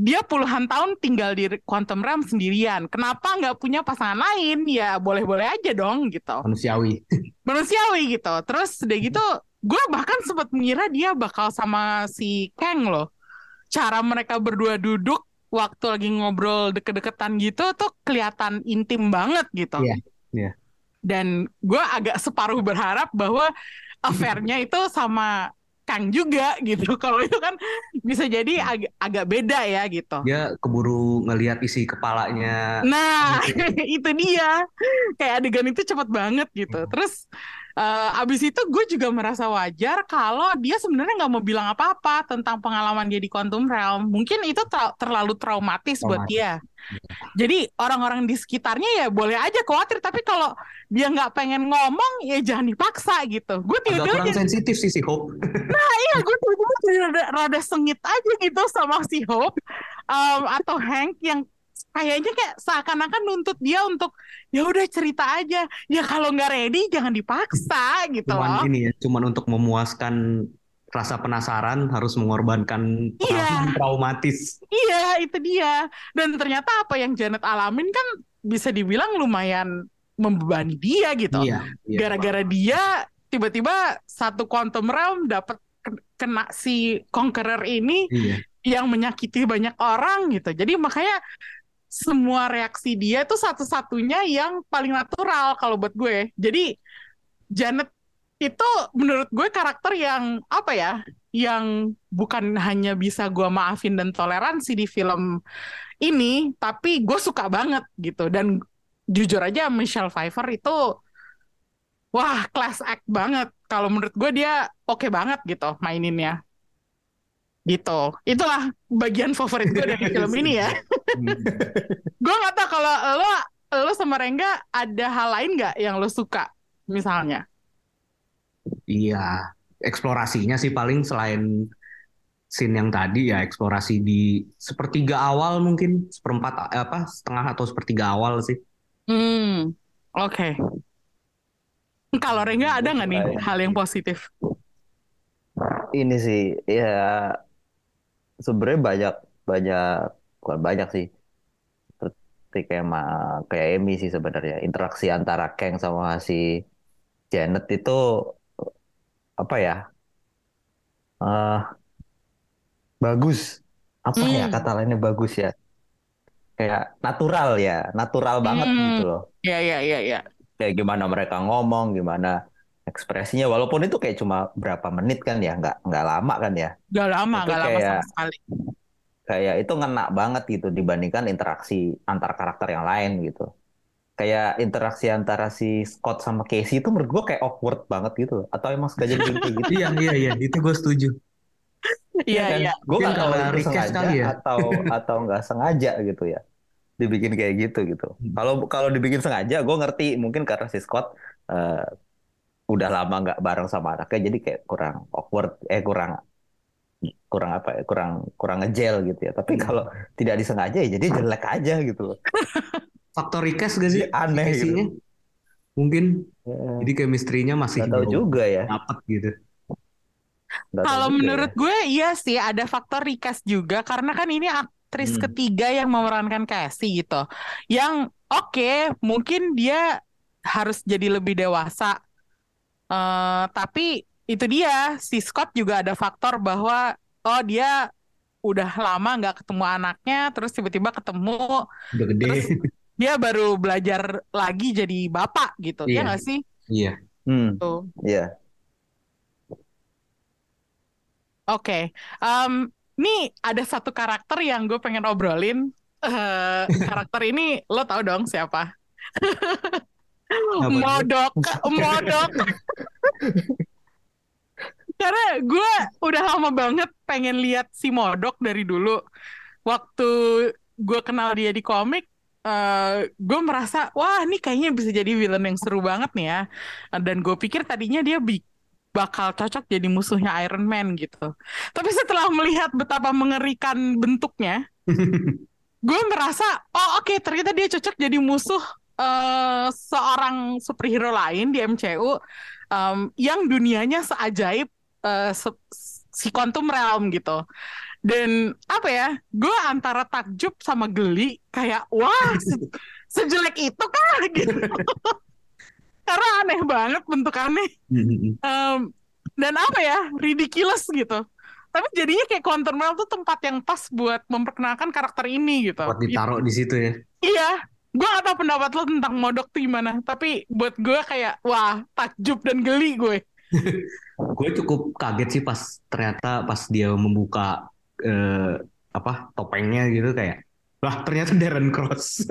dia puluhan tahun tinggal di Quantum Realm sendirian. Kenapa nggak punya pasangan lain? Ya boleh-boleh aja dong gitu. Manusiawi. Manusiawi gitu. Terus udah gitu, gue bahkan sempat mengira dia bakal sama si Kang loh. Cara mereka berdua duduk waktu lagi ngobrol deket-deketan gitu tuh kelihatan intim banget gitu. Iya, iya. Dan gue agak separuh berharap bahwa affair-nya itu sama Kang juga gitu. Kalau itu kan bisa jadi agak agak beda ya gitu. Dia keburu ngelihat isi kepalanya. Nah, itu dia. Kayak adegan itu cepet banget gitu. Terus uh, abis itu gue juga merasa wajar kalau dia sebenarnya nggak mau bilang apa-apa tentang pengalaman dia di Quantum Realm. Mungkin itu ter terlalu traumatis, buat Traumatis. dia. Jadi orang-orang di sekitarnya ya boleh aja khawatir, tapi kalau dia nggak pengen ngomong ya jangan dipaksa gitu. Gue tiba-tiba jadi, sensitif sih si Hope. iya gue tiba-tiba rada, rada sengit aja gitu sama si Hope um, atau Hank yang kayaknya kayak seakan-akan nuntut dia untuk ya udah cerita aja. Ya kalau nggak ready jangan dipaksa gitu Cuman loh. ini ya, cuman untuk memuaskan rasa penasaran harus mengorbankan Iya. traumatis. Iya, itu dia. Dan ternyata apa yang Janet alamin kan bisa dibilang lumayan membebani dia gitu. Iya, iya. Gara-gara dia tiba-tiba satu quantum realm dapat ke- kena si conqueror ini Iya. yang menyakiti banyak orang gitu. Jadi makanya semua reaksi dia itu satu-satunya yang paling natural kalau buat gue. Jadi Janet itu menurut gue karakter yang apa ya? Yang bukan hanya bisa gue maafin dan toleransi di film ini, tapi gue suka banget gitu. Dan jujur aja Michelle Pfeiffer itu wah class act banget. Kalau menurut gue dia oke banget gitu maininnya gitu. Itulah bagian favorit gue dari film ini ya. Gue nggak tahu kalau lo lo sama Rengga ada hal lain nggak yang lo suka misalnya? Iya, eksplorasinya sih paling selain scene yang tadi ya eksplorasi di sepertiga awal mungkin seperempat apa setengah atau sepertiga awal sih. hmm. Oke. Kalau Rengga ada nggak nih hal yang positif? Ini sih ya sebenarnya banyak banyak bukan banyak sih. Seperti kayak ma- kayak Emi sih sebenarnya interaksi antara Kang sama si Janet itu apa ya? eh bagus. Apa ya Hmm. kata lainnya bagus ya? Kayak natural ya, natural banget Hmm. gitu loh. ya ya ya ya kayak gimana mereka ngomong, gimana ekspresinya, walaupun itu kayak cuma berapa menit kan ya, nggak nggak lama kan ya, Gak lama Itu gak lama kayak- sama sekali kayak itu ngena banget gitu dibandingkan interaksi antar karakter yang lain gitu. Kayak interaksi antara si Scott sama Casey itu menurut gua kayak awkward banget gitu, atau emang sengaja kayak gitu? Iya iya iya itu gue setuju. iya kan? iya Gue nggak tahu itu sengaja kali ya. atau atau nggak sengaja gitu ya, dibikin kayak gitu gitu. Hmm. Kalau kalau dibikin sengaja, gue ngerti mungkin karena si Scott eh, udah lama nggak bareng sama anaknya, jadi kayak kurang awkward, eh kurang kurang apa ya, kurang kurang ngejel gitu ya. Tapi kalau tidak disengaja ya jadi jelek aja gitu loh. Faktor request gak sih? Aneh gitu. Mungkin Ya, jadi chemistry-nya masih nggak tahu juga ya. dapet gitu. Kalau juga menurut ya. gue iya sih ada faktor recast juga karena kan ini aktris Hmm. ketiga yang memerankan Casey gitu. Yang oke mungkin dia harus jadi lebih dewasa. Eh, tapi itu dia si Scott juga ada faktor bahwa oh dia udah lama nggak ketemu anaknya terus tiba-tiba ketemu Udah gede. Terus dia baru belajar lagi jadi bapak gitu. Ya Iya. nggak sih? Iya. Hmm, Tuh. iya. Oke, Em, nih ada satu karakter yang gue pengen obrolin. Eh, karakter ini lo tau dong siapa? Modok, Modok. Karena gue udah lama banget pengen lihat si Modok dari dulu. Waktu gue kenal dia di komik, eh gue merasa wah ini kayaknya bisa jadi villain yang seru banget nih ya. Dan gue pikir tadinya dia bi- bakal cocok jadi musuhnya Iron Man gitu. Tapi setelah melihat betapa mengerikan bentuknya, gue merasa oh oke ternyata dia cocok jadi musuh eh, seorang superhero lain di MCU em, yang dunianya seajaib se- si Quantum Realm gitu. Dan apa ya, gue antara takjub sama geli, kayak wah se- sejelek itu kah gitu. Karena aneh banget bentukannya. Em, dan apa ya, ridiculous gitu. Tapi jadinya kayak Quantum Realm tuh tempat yang pas buat memperkenalkan karakter ini gitu. Buat ditaruh di situ ya. Iya, gue gak tau pendapat lo tentang modok tuh gimana. Tapi buat gue kayak, wah takjub dan geli gue. Gue cukup kaget sih pas ternyata pas dia membuka eh, apa topengnya gitu kayak Wah ternyata Darren Cross.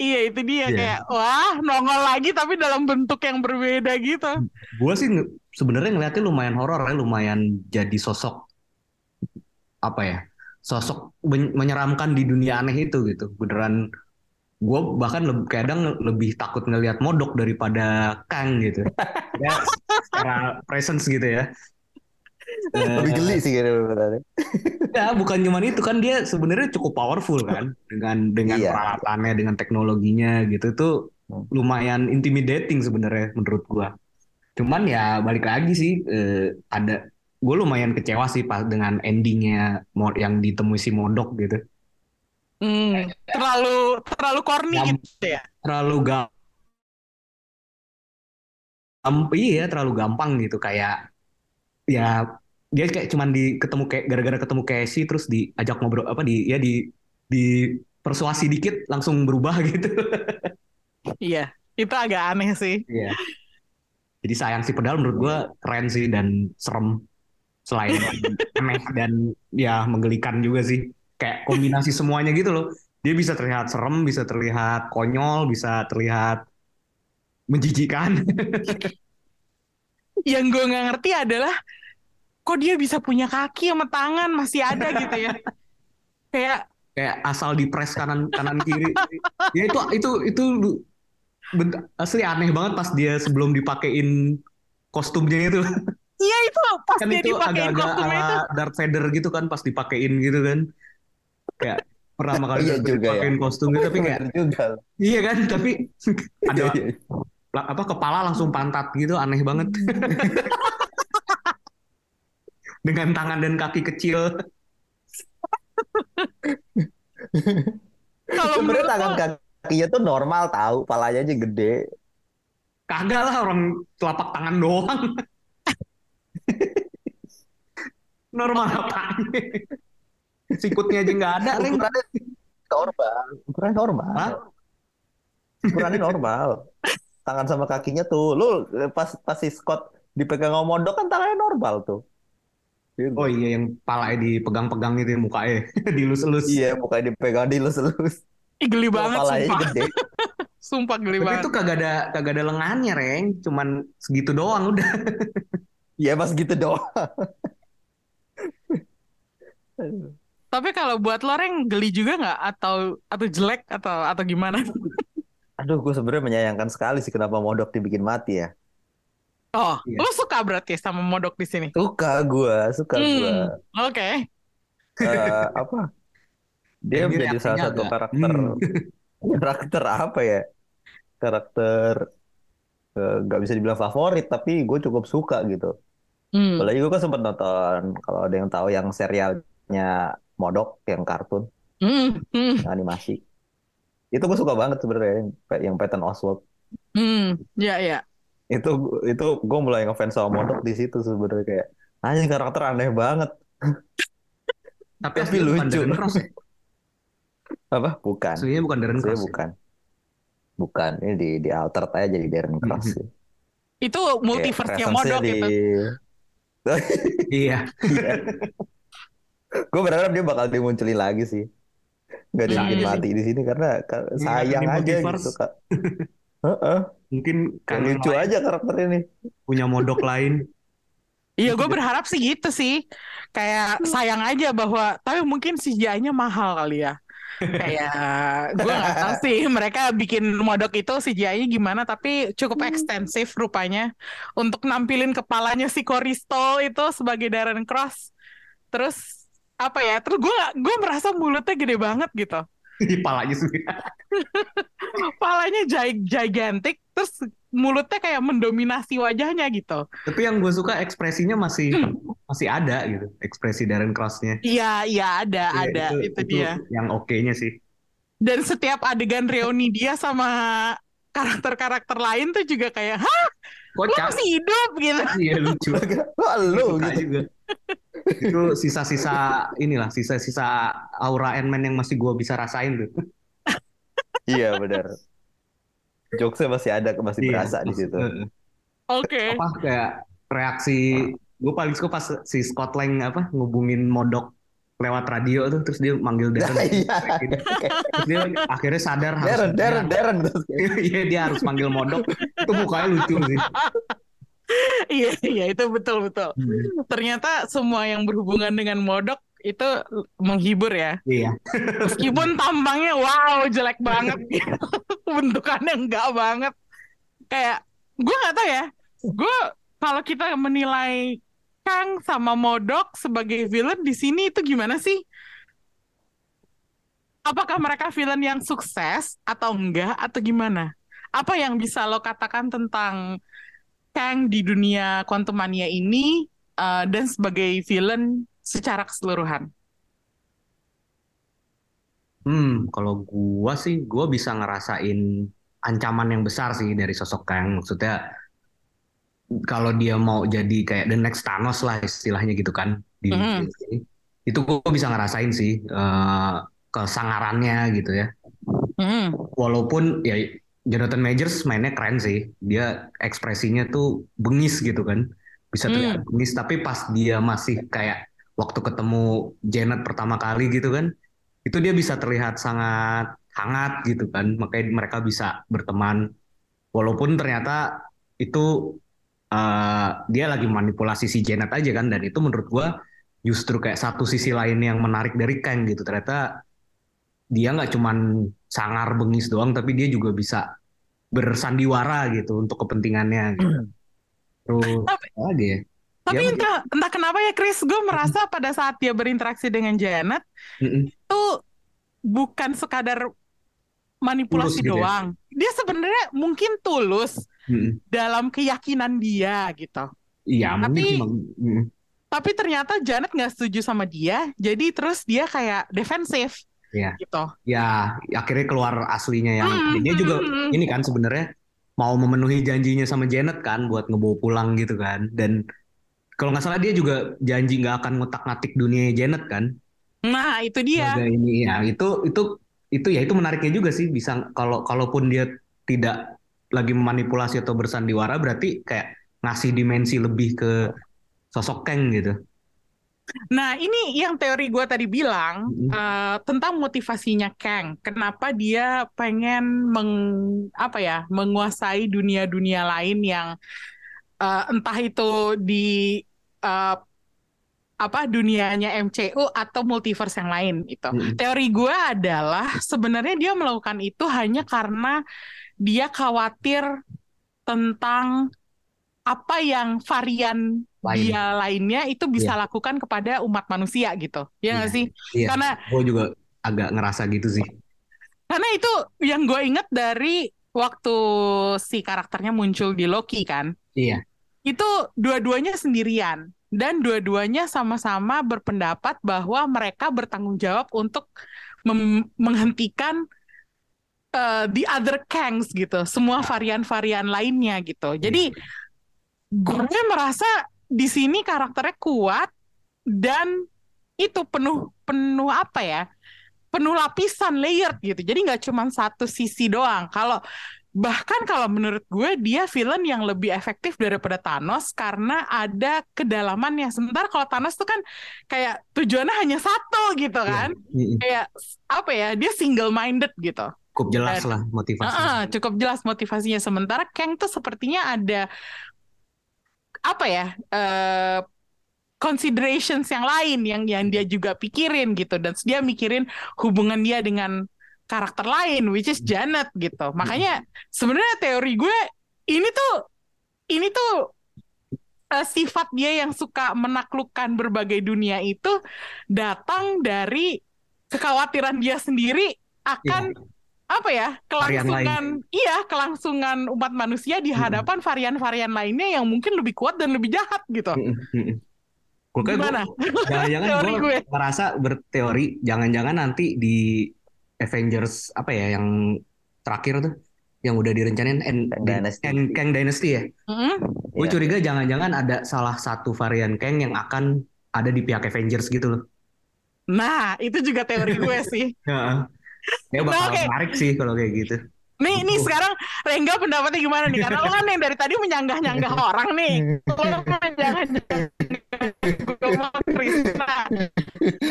Iya itu dia Iya. kayak, wah nongol lagi tapi dalam bentuk yang berbeda gitu. gue sih sebenarnya ngeliatnya lumayan horor ya, lumayan jadi sosok apa ya, sosok men- menyeramkan di dunia aneh itu gitu. Beneran gue bahkan leb- kadang lebih takut ngelihat modok daripada Kang gitu. Ya secara presence gitu ya. Lebih geli sih gitu beneran. Ya, bukan cuman itu kan dia sebenarnya cukup powerful kan dengan dengan Iya. peralatannya, dengan teknologinya gitu tuh Hmm. lumayan intimidating sebenarnya menurut gua. Cuman ya balik lagi sih eh, ada gue lumayan kecewa sih pas dengan endingnya yang ditemui si Modok gitu. Hmm, terlalu terlalu corny Yang- gitu ya. Terlalu gampang. Iya, terlalu gampang gitu kayak ya dia kayak cuman di ketemu kayak gara-gara ketemu Casey terus diajak ngobrol apa di ya di di persuasi dikit langsung berubah gitu. Iya, itu agak aneh sih. Iya. Jadi sayang sih padahal menurut gua keren sih dan serem selain aneh dan ya menggelikan juga sih. Kayak kombinasi semuanya gitu loh. Dia bisa terlihat serem, bisa terlihat konyol, bisa terlihat menjijikan. Yang gue nggak ngerti adalah kok dia bisa punya kaki sama tangan masih ada gitu ya. Kayak kayak asal dipres kanan kanan kiri ya itu itu itu bent- asli aneh banget pas dia sebelum dipakein kostumnya itu iya itu pas kan dia itu dipakein agak-agak kostumnya itu. ala Darth Vader gitu kan pas dipakein gitu kan kayak pertama kali Iya juga ya. dipakein kostum gitu tapi kayak juga. iya kan tapi ada Iya, iya. la- apa kepala langsung pantat gitu aneh banget dengan tangan dan kaki kecil Kalau menurut tangan kakinya tuh normal tahu, palanya aja gede. kagak lah orang telapak tangan doang normal apaan sikutnya aja nggak ada. Ukurannya normal, ukurannya normal. Hah? Ukurannya normal. Tangan sama kakinya tuh, lu pas pas si Scott dipegang sama Modok kan tangannya normal tuh. Gitu. Oh iya yang palanya dipegang-pegang itu ya, mukanya dilus-elus. Iya, bukan dipegang dilus-elus. ih, geli banget sumpah. gede. Sumpah geli Tapi banget. itu kagak ada kagak ada lengannya, Reng. Cuman segitu doang udah. Iya, mas gitu doang. Tapi kalau buat lo Reng geli juga nggak atau atau jelek atau atau gimana? Aduh, gue sebenarnya menyayangkan sekali sih kenapa Modok dibikin mati ya. Oh, Iya. lo suka berarti sama modok di sini? Suka gue, suka gue. Hmm, oke. Eh, apa? Dia Ini menjadi salah satu agak, karakter hmm. karakter apa ya? Karakter eh, nggak bisa dibilang favorit, tapi gue cukup suka gitu. Hmm. Apalagi gue kan sempat nonton kalau ada yang tahu yang serialnya Modok yang kartun, Hmm, hmm, yang animasi. Itu gue suka banget sebenarnya yang, yang Patton Oswalt. hmm. Ya, ya. Itu itu gue mulai ngefans sama Modok di situ sebenarnya kayak anjing karakter aneh banget. Tapi Tapi lucu. Darren Cross ya. Apa? Bukan. Aslinya bukan Darren Saya Cross. ya? bukan. Bukan. Ini di di alter aja jadi Darren Cross. Sih. Itu multiverse-nya presence-nya modok di... itu. Iya. Gue berharap dia bakal dimunculin lagi sih. Gak Hmm. dibikin Iya mati di sini karena ka- Iya, sayang ini aja multiverse. gitu kak. Heeh, Mungkin karena lucu aja karakter ini. punya modok lain. Iya, gue berharap sih gitu sih. Kayak sayang aja bahwa, tapi mungkin CGI-nya mahal kali ya. Kayak gue nggak tahu sih mereka bikin modok itu CGI-nya gimana, tapi cukup ekstensif rupanya untuk nampilin kepalanya si Coristol itu sebagai Darren Cross. Terus apa ya? Terus gue gue merasa mulutnya gede banget gitu. Di palanya sih. Palanya gi- gigantic, terus mulutnya kayak mendominasi wajahnya gitu. Tapi yang gue suka ekspresinya masih masih ada gitu ekspresi Darren Cross-nya. Iya, iya ada, Ya, ada itu, dia. yang oke-nya sih. Dan setiap adegan reuni dia sama karakter-karakter lain tuh juga kayak, hah, lu Kocak. masih hidup gitu. Iya lucu. Wah, lu gitu. juga. Itu sisa-sisa inilah sisa-sisa aura Ant-Man yang masih gua bisa rasain tuh. Iya benar. Jokesnya masih ada, masih Iya, berasa di situ. Oke. apa kayak reaksi gue paling suka pas si Scott Lang apa ngubungin Modok lewat radio tuh terus dia manggil Darren Iya. terus dia akhirnya sadar Darren, Darren, Darren. iya dia harus manggil Modok itu mukanya lucu sih Iya, iya itu betul-betul. Ternyata semua yang berhubungan dengan modok itu menghibur ya. iya Meskipun tampangnya wow jelek banget. Bentukannya enggak banget. Kayak gue nggak tahu ya. Gue kalau kita menilai Kang sama Modok sebagai villain di sini itu gimana sih? Apakah mereka villain yang sukses atau enggak atau gimana? Apa yang bisa lo katakan tentang Kang di dunia Quantum Mania ini eh, dan sebagai villain secara keseluruhan? hmm kalau gua sih gua bisa ngerasain ancaman yang besar sih dari sosok Kang maksudnya kalau dia mau jadi kayak the next Thanos lah istilahnya gitu kan di film ini itu gua bisa ngerasain sih eh, kesangarannya gitu ya Hmm. walaupun ya Jonathan Majors mainnya keren sih. Dia ekspresinya tuh bengis gitu kan. Bisa terlihat bengis tapi pas dia masih kayak waktu ketemu Janet pertama kali gitu kan itu dia bisa terlihat sangat hangat gitu kan. Makanya mereka bisa berteman. Walaupun ternyata itu eh, dia lagi manipulasi si Janet aja kan. Dan itu menurut gua justru kayak satu sisi lain yang menarik dari Kang gitu. Ternyata dia nggak cuman sangar bengis doang tapi dia juga bisa bersandiwara gitu untuk kepentingannya gitu. terus Tapi- apa lagi ya Tapi Ya, entah, entah kenapa ya Chris, gue merasa pada saat dia berinteraksi dengan Janet Mm-mm. itu bukan sekadar manipulasi Tulus gitu ya? doang. Dia sebenarnya mungkin tulus dalam keyakinan dia gitu. iya Tapi-. Tapi ternyata Janet nggak setuju sama dia, jadi terus dia kayak defensif Iya. gitu. ya akhirnya keluar aslinya yang Hmm, dia juga hmm, hmm. ini kan sebenarnya mau memenuhi janjinya sama Janet kan buat ngebawa pulang gitu kan dan kalau nggak salah dia juga janji nggak akan ngutak-ngatik dunia Janet kan Nah itu dia. sebagai ini ya itu itu itu ya itu menariknya juga sih bisa kalau kalaupun dia tidak lagi memanipulasi atau bersandiwara berarti kayak ngasih dimensi lebih ke sosok Kang gitu Nah, ini yang teori gue tadi bilang eh, tentang motivasinya Kang. Kenapa dia pengen meng, apa ya, menguasai dunia-dunia lain yang eh, entah itu di eh, apa dunianya MCU atau multiverse yang lain itu. Mm-mm. Teori gue adalah sebenarnya dia melakukan itu hanya karena dia khawatir tentang apa yang varian Lain. dia lainnya itu bisa lakukan kepada umat manusia gitu. Ya nggak Iya. sih? Iya, Karena gue juga agak ngerasa gitu sih karena itu yang gue inget dari waktu si karakternya muncul di Loki kan. iya Itu dua-duanya sendirian dan dua-duanya sama-sama berpendapat bahwa mereka bertanggung jawab untuk menghentikan uh, the other Kangs gitu, semua varian-varian lainnya gitu. Jadi gue merasa di sini karakternya kuat dan itu penuh penuh apa ya? Penuh lapisan layered gitu. Jadi nggak cuma satu sisi doang. Kalau bahkan kalau menurut gue dia villain yang lebih efektif daripada Thanos karena ada kedalamannya. Sementara kalau Thanos tuh kan kayak tujuannya hanya satu gitu kan. Mm-mm. Kayak apa ya? Dia single minded gitu. cukup jelas lah motivasinya Heeh, cukup jelas motivasinya. Sementara Kang tuh sepertinya ada apa ya? eh considerations yang lain yang yang dia juga pikirin gitu dan dia mikirin hubungan dia dengan karakter lain which is Janet gitu. Makanya sebenarnya teori gue ini tuh ini tuh eh, sifat dia yang suka menaklukkan berbagai dunia itu datang dari kekhawatiran dia sendiri akan apa ya kelangsungan iya kelangsungan umat manusia di Mm-mm. hadapan varian-varian lainnya yang mungkin lebih kuat dan lebih jahat gitu. Mm-mm, mm-mm. Gue Gimana? jangan-jangan gue gue. ngerasa berteori jangan-jangan nanti di Avengers apa ya yang terakhir tuh yang udah direncanain di- Dynasty. Kang, Kang Dynasty ya. Mm-mm. Gue Iya. curiga jangan-jangan ada salah satu varian Kang yang akan ada di pihak Avengers gitu loh. Nah, itu juga teori gue sih. Ya, ya Nah, bakal oke. menarik sih kalau kayak gitu. Nih, nih sekarang Rengga pendapatnya gimana nih? Karena lo kan yang dari tadi menyanggah-nyanggah orang nih. Lo menyanggah-nyanggah gue Krisna.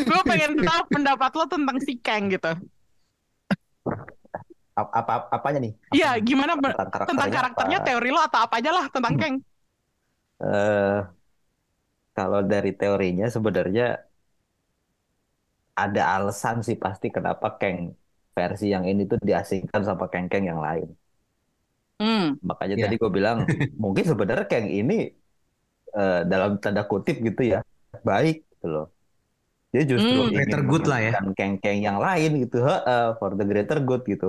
Gue pengen tahu pendapat lo tentang si Kang gitu. Apa, apa apanya nih? Iya, gimana be- Tentang karakternya, tentang karakternya, apa? teori lo atau apa aja lah tentang Kang. Eh, kalau dari teorinya sebenarnya ada alasan sih pasti kenapa Kang versi yang ini tuh diasingkan sama Kang-Kang yang lain. Hmm. Makanya Ya. tadi gue bilang mungkin sebenarnya Kang ini eh, dalam tanda kutip gitu ya baik gitu loh. Dia justru Hmm. ingin Greater good lah ya. Kang-Kang yang lain gitu, Heeh, for the greater good gitu.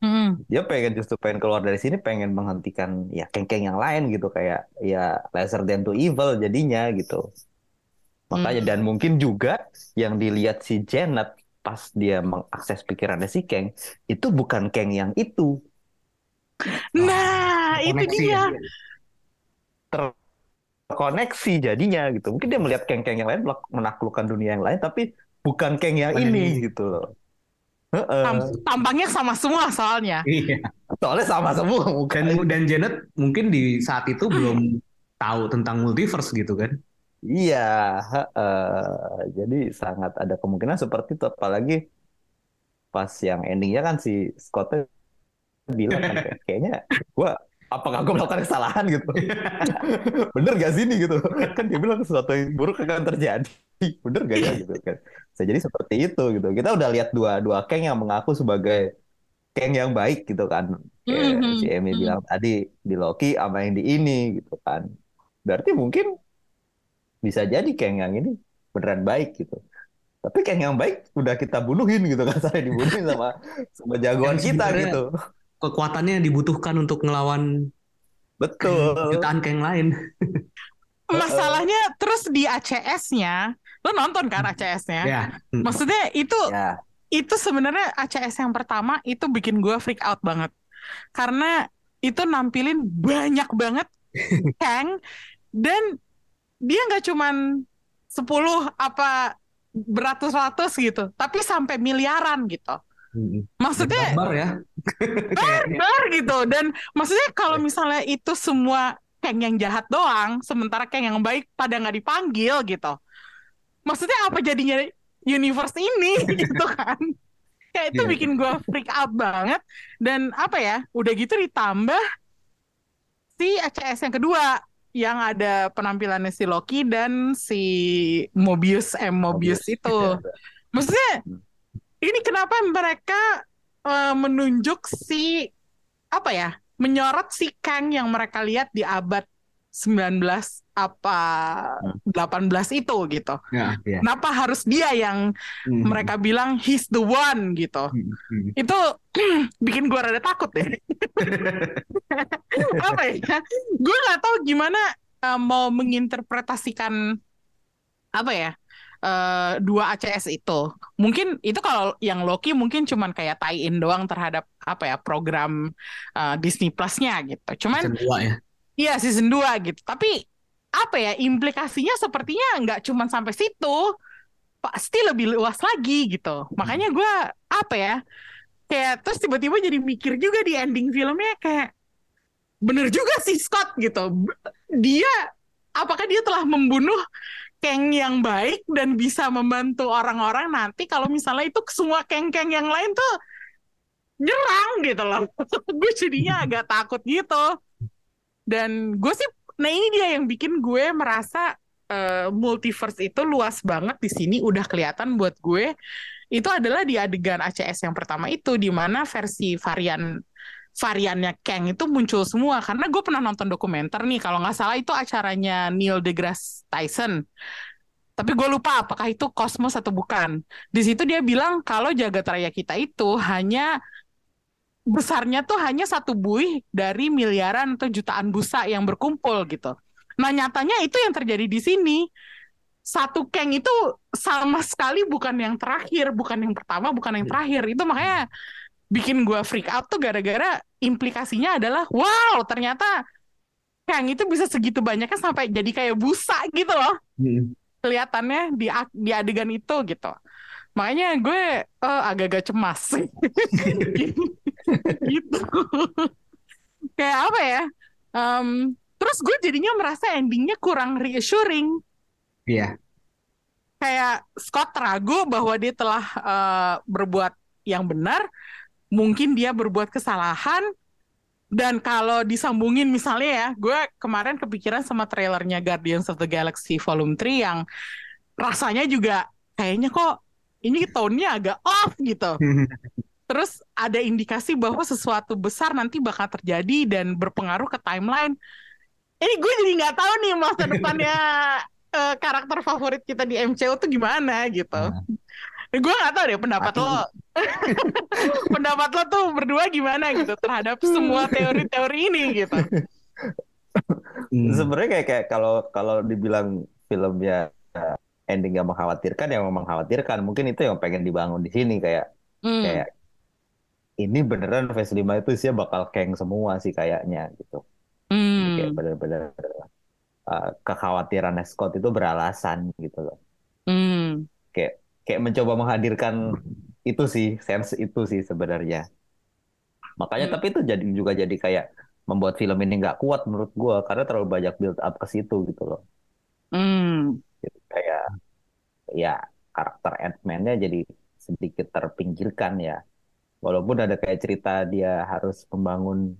Hmm. Dia pengen justru pengen keluar dari sini, pengen menghentikan ya Kang-Kang yang lain gitu kayak ya lesser than to evil jadinya gitu. Makanya Hmm. dan mungkin juga yang dilihat si Janet pas dia mengakses pikirannya si Kang itu bukan Kang yang itu. Nah, itu Koneksi dia. ya. Terkoneksi jadinya gitu. Mungkin dia melihat Kang-Kang yang lain menaklukkan dunia yang lain tapi bukan Kang yang ini gitu loh. Heeh. Tam- tampangnya sama semua soalnya. Iya. Soalnya sama semua bukan. Dan dan Janet mungkin di saat itu belum tahu tentang multiverse gitu kan. Iya, heeh. Jadi sangat ada kemungkinan seperti itu. Apalagi pas yang endingnya kan si Scott bilang kan kayak- kayaknya gua apakah gue melakukan kesalahan gitu. Bener gak sih ini gitu. Kan dia bilang sesuatu yang buruk akan terjadi. Bener gak ya gitu kan. Bisa jadi seperti itu gitu. Kita udah lihat dua dua Kang yang mengaku sebagai Kang yang baik gitu kan. Kayak Mhm, si Emi mhm. bilang tadi di Loki sama yang di ini gitu kan. Berarti mungkin bisa jadi Kang yang ini beneran baik gitu. Tapi Kang yang baik udah kita bunuhin gitu kan. Saya dibunuhin sama sama jagoan Yang kita gitu. Kekuatannya yang dibutuhkan untuk ngelawan Betul. jutaan Kang lain. Masalahnya terus di ACS-nya, lo nonton kan ACS-nya? Ya. Maksudnya itu Ya. itu sebenarnya ACS yang pertama itu bikin gue freak out banget karena itu nampilin banyak banget Kang dan dia nggak cuman 10 apa beratus-ratus gitu tapi sampai miliaran gitu. Maksudnya Barbar ya. Benar gitu. Dan maksudnya kalau misalnya itu semua Kang yang jahat doang sementara Kang yang baik pada nggak dipanggil gitu. Maksudnya apa jadinya universe ini gitu kan? Kayak itu Iya. bikin gue freak out banget. Dan apa ya udah gitu ditambah si ACS yang kedua yang ada penampilannya si Loki dan si Mobius M Mobius itu. maksudnya ini kenapa mereka eh, menunjuk si apa ya menyorot si Kang yang mereka lihat di abad 19 apa 18 itu gitu. Ya, ya. Kenapa harus dia yang Hmm. mereka bilang he's the one gitu. Hmm, hmm. Itu bikin gua rada takut deh. apa ya? Gue nggak tahu gimana eh, mau menginterpretasikan apa ya? eh, dua ACS itu. Mungkin itu kalau yang Loki mungkin cuman kayak tie-in doang terhadap apa ya program eh, Disney Plus-nya gitu. Cuman Season dua ya. Iya season 2 gitu. Tapi apa ya implikasinya sepertinya nggak cuma sampai situ. Pasti lebih luas lagi gitu. Makanya gue apa ya kayak terus tiba-tiba jadi mikir juga di ending filmnya kayak bener juga sih Scott gitu. Dia apakah dia telah membunuh Kang yang baik dan bisa membantu orang-orang nanti kalau misalnya itu semua Kang-Kang yang lain tuh nyerang gitu loh. gue jadinya agak takut gitu. Dan gue sih, nah ini dia yang bikin gue merasa eh, multiverse itu luas banget di sini udah kelihatan buat gue. Itu adalah di adegan ACS yang pertama itu, di mana versi varian variannya Kang itu muncul semua. Karena gue pernah nonton dokumenter nih, kalau nggak salah itu acaranya Neil deGrasse Tyson. Tapi gue lupa apakah itu kosmos atau bukan. Di situ dia bilang kalau jagat raya kita itu hanya besarnya tuh hanya satu buih dari miliaran atau jutaan busa yang berkumpul gitu. Nah nyatanya itu yang terjadi di sini. satu Kang itu sama sekali bukan yang terakhir, bukan yang pertama, bukan yang terakhir. Itu makanya bikin gue freak out tuh gara-gara implikasinya adalah wow ternyata Kang itu bisa segitu banyaknya sampai jadi kayak busa gitu loh Hmm. kelihatannya di di adegan itu gitu. Makanya gue eh, agak-agak cemas gitu. Kayak apa ya? Em, terus gue jadinya merasa endingnya kurang reassuring. Iya. Kayak Scott ragu bahwa dia telah eh, berbuat yang benar, mungkin dia berbuat kesalahan. Dan kalau disambungin misalnya ya, gue kemarin kepikiran sama trailernya Guardians of the Galaxy Volume 3 yang rasanya juga kayaknya kok ini tone-nya agak off gitu. Terus ada indikasi bahwa sesuatu besar nanti bakal terjadi dan berpengaruh ke timeline. Ini gue jadi nggak tahu nih masa depannya eh, karakter favorit kita di MCU tuh gimana gitu. Gue nggak tahu deh pendapat Mati. lo. pendapat lo tuh berdua gimana gitu terhadap semua teori-teori ini gitu. Hmm. Sebenarnya kayak kayak kalau kalau dibilang filmnya eh, ending yang mengkhawatirkan, yang memang mengkhawatirkan. Mungkin itu yang pengen dibangun di sini kayak Hmm. kayak ini beneran Phase 5 itu sih bakal keng semua sih kayaknya gitu. Hmm. Kayak bener-bener eh, kekhawatiran Scott itu beralasan gitu loh. Hmm. Kayak kayak mencoba menghadirkan itu sih, sense itu sih sebenarnya. Makanya Hmm. tapi itu jadi juga jadi kayak membuat film ini nggak kuat menurut gua karena terlalu banyak build up ke situ gitu loh. Hmm. Jadi kayak ya karakter Ant-Man-nya jadi sedikit terpinggirkan ya. Walaupun ada kayak cerita dia harus membangun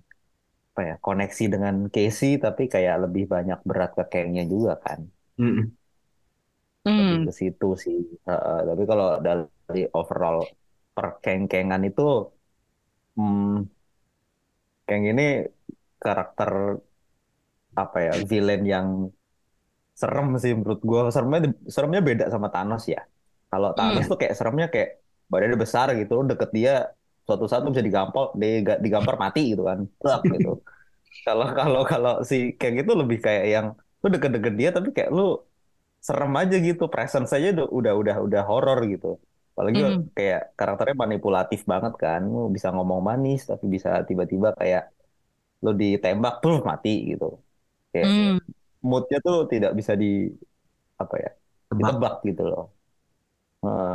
apa ya koneksi dengan Casey tapi kayak lebih banyak berat ke Kang-nya juga kan. Hmm. Lebih ke situ sih. Heeh, tapi kalau dari overall perkeng-kengan itu hmm, Kang ini karakter apa ya villain yang serem sih menurut gua. Seremnya seremnya beda sama Thanos ya. Kalau Thanos tuh kayak seremnya kayak badannya besar gitu, lu deket dia suatu saat lu bisa digampar, diga- digampar mati gitu kan. Plak, gitu. Kalau kalau kalau si Kang itu lebih kayak yang lu deket-deket dia tapi kayak lu serem aja gitu, presence aja udah udah udah, horor gitu. Apalagi Mm. kayak karakternya manipulatif banget kan, lu bisa ngomong manis tapi bisa tiba-tiba kayak lu ditembak tuh mati gitu. Kayak Hmm. moodnya tuh tidak bisa di apa ya Tebak. ditebak gitu loh. Heeh.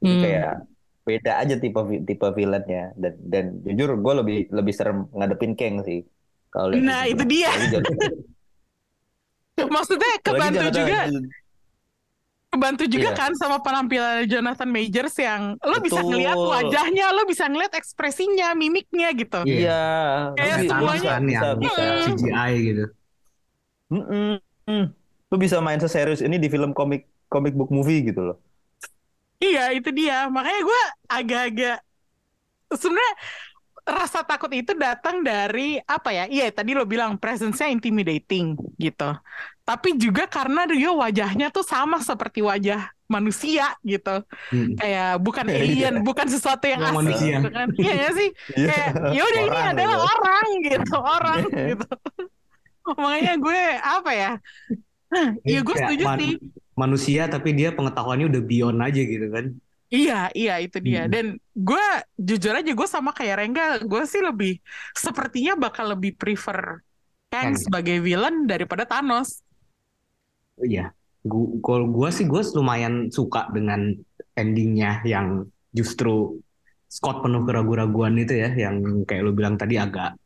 Jadi Hmm. kayak beda aja tipe tipe villainnya dan dan jujur gue lebih lebih serem ngadepin Kang sih kalau Nah, itu dia. Maksudnya kebantu juga, kebantu juga Iya. kan sama penampilan Jonathan Majors yang lo bisa Betul. ngeliat wajahnya, lo bisa ngeliat ekspresinya, mimiknya gitu. Iya. Iya, Kayak bisa- semuanya- kan bisa yang bisa CGI gitu. Mm-mm. Lu bisa main seserius ini di film komik comic book movie gitu loh. Iya, itu dia. Makanya gue agak-agak sebenarnya rasa takut itu datang dari apa ya? Iya, tadi lo bilang presence-nya intimidating gitu. Tapi juga karena dia wajahnya tuh sama seperti wajah manusia gitu. Mm. Kayak bukan Iya. alien, bukan sesuatu yang asing manusia. gitu kan. Iya sih? Kayak ya udah ini Orang adalah gitu. orang gitu, orang gitu. Makanya gue apa ya? Iya, gue setuju sih. Manusia tapi dia pengetahuannya udah beyond aja gitu kan. Iya, iya itu dia. Hmm. Dan gue jujur aja gue sama kayak Rengga, gue sih lebih sepertinya bakal lebih prefer Kang Kang. sebagai villain daripada Thanos. Iya. Gu- Kalau gue sih gue lumayan suka dengan endingnya yang justru Scott penuh keraguan-raguan itu ya, yang kayak lu bilang tadi agak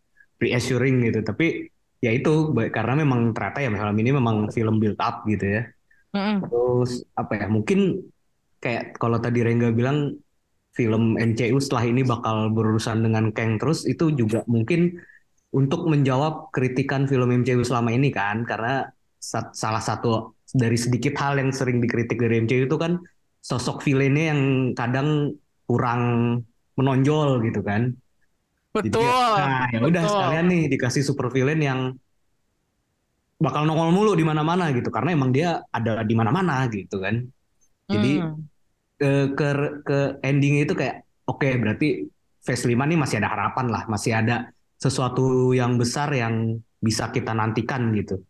reassuring gitu. Tapi ya itu karena memang ternyata ya film ini memang film build up gitu ya. Mm-mm. Terus apa ya? Mungkin kayak kalau tadi Rengga bilang film MCU setelah ini bakal berurusan dengan Kang terus itu juga mungkin untuk menjawab kritikan film MCU selama ini kan karena sa- salah satu dari sedikit hal yang sering dikritik dari MCU itu kan sosok villainnya yang kadang kurang menonjol gitu kan. Jadi Betul. kayak, nah ya udah sekalian nih dikasih super villain yang bakal nongol mulu di mana-mana gitu karena emang dia ada di mana-mana gitu kan. Jadi Hmm. ke ke ke endingnya itu kayak oke berarti Phase 5 nih masih ada harapan lah, masih ada sesuatu yang besar yang bisa kita nantikan gitu.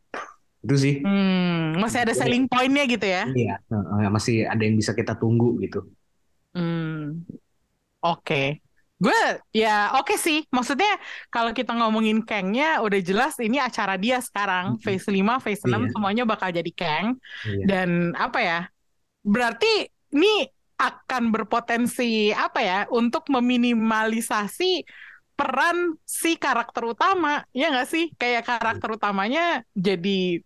Itu sih. Hmm, masih ada selling point-nya gitu ya? Iya, masih ada yang bisa kita tunggu gitu. Hmm, oke. Gue ya oke sih. Maksudnya kalau kita ngomongin Kang-nya udah jelas ini acara dia sekarang. Phase 5, Phase 6 Iya. semuanya bakal jadi Kang. Iya. Dan apa ya? Berarti ini akan berpotensi apa ya untuk meminimalisasi peran si karakter utama, ya nggak sih? Kayak karakter utamanya jadi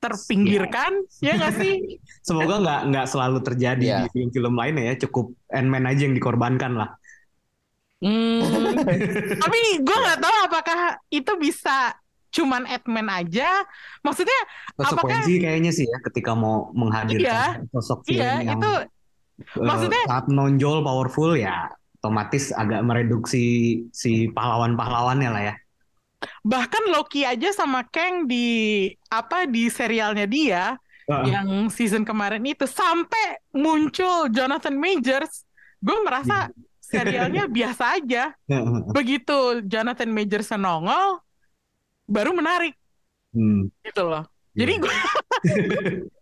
terpinggirkan, ya nggak sih? Semoga nggak nggak selalu terjadi Iya. di film-film lainnya ya. Cukup Ant-Man aja yang dikorbankan lah. Hmm, tapi gue nggak tahu apakah itu bisa cuman Ant-Man aja. Maksudnya, apakah Konsekuensi kayaknya sih ya ketika mau menghadirkan sosok film iya yang itu eh, maksudnya- saat menonjol powerful ya otomatis agak mereduksi si pahlawan-pahlawannya lah ya. bahkan Loki aja sama Kang di apa di serialnya dia Heeh. yang season kemarin itu sampai muncul Jonathan Majors, gue merasa serialnya biasa aja. Begitu Jonathan Majors nongol, baru menarik Hmm, gitu loh. Jadi iya. gue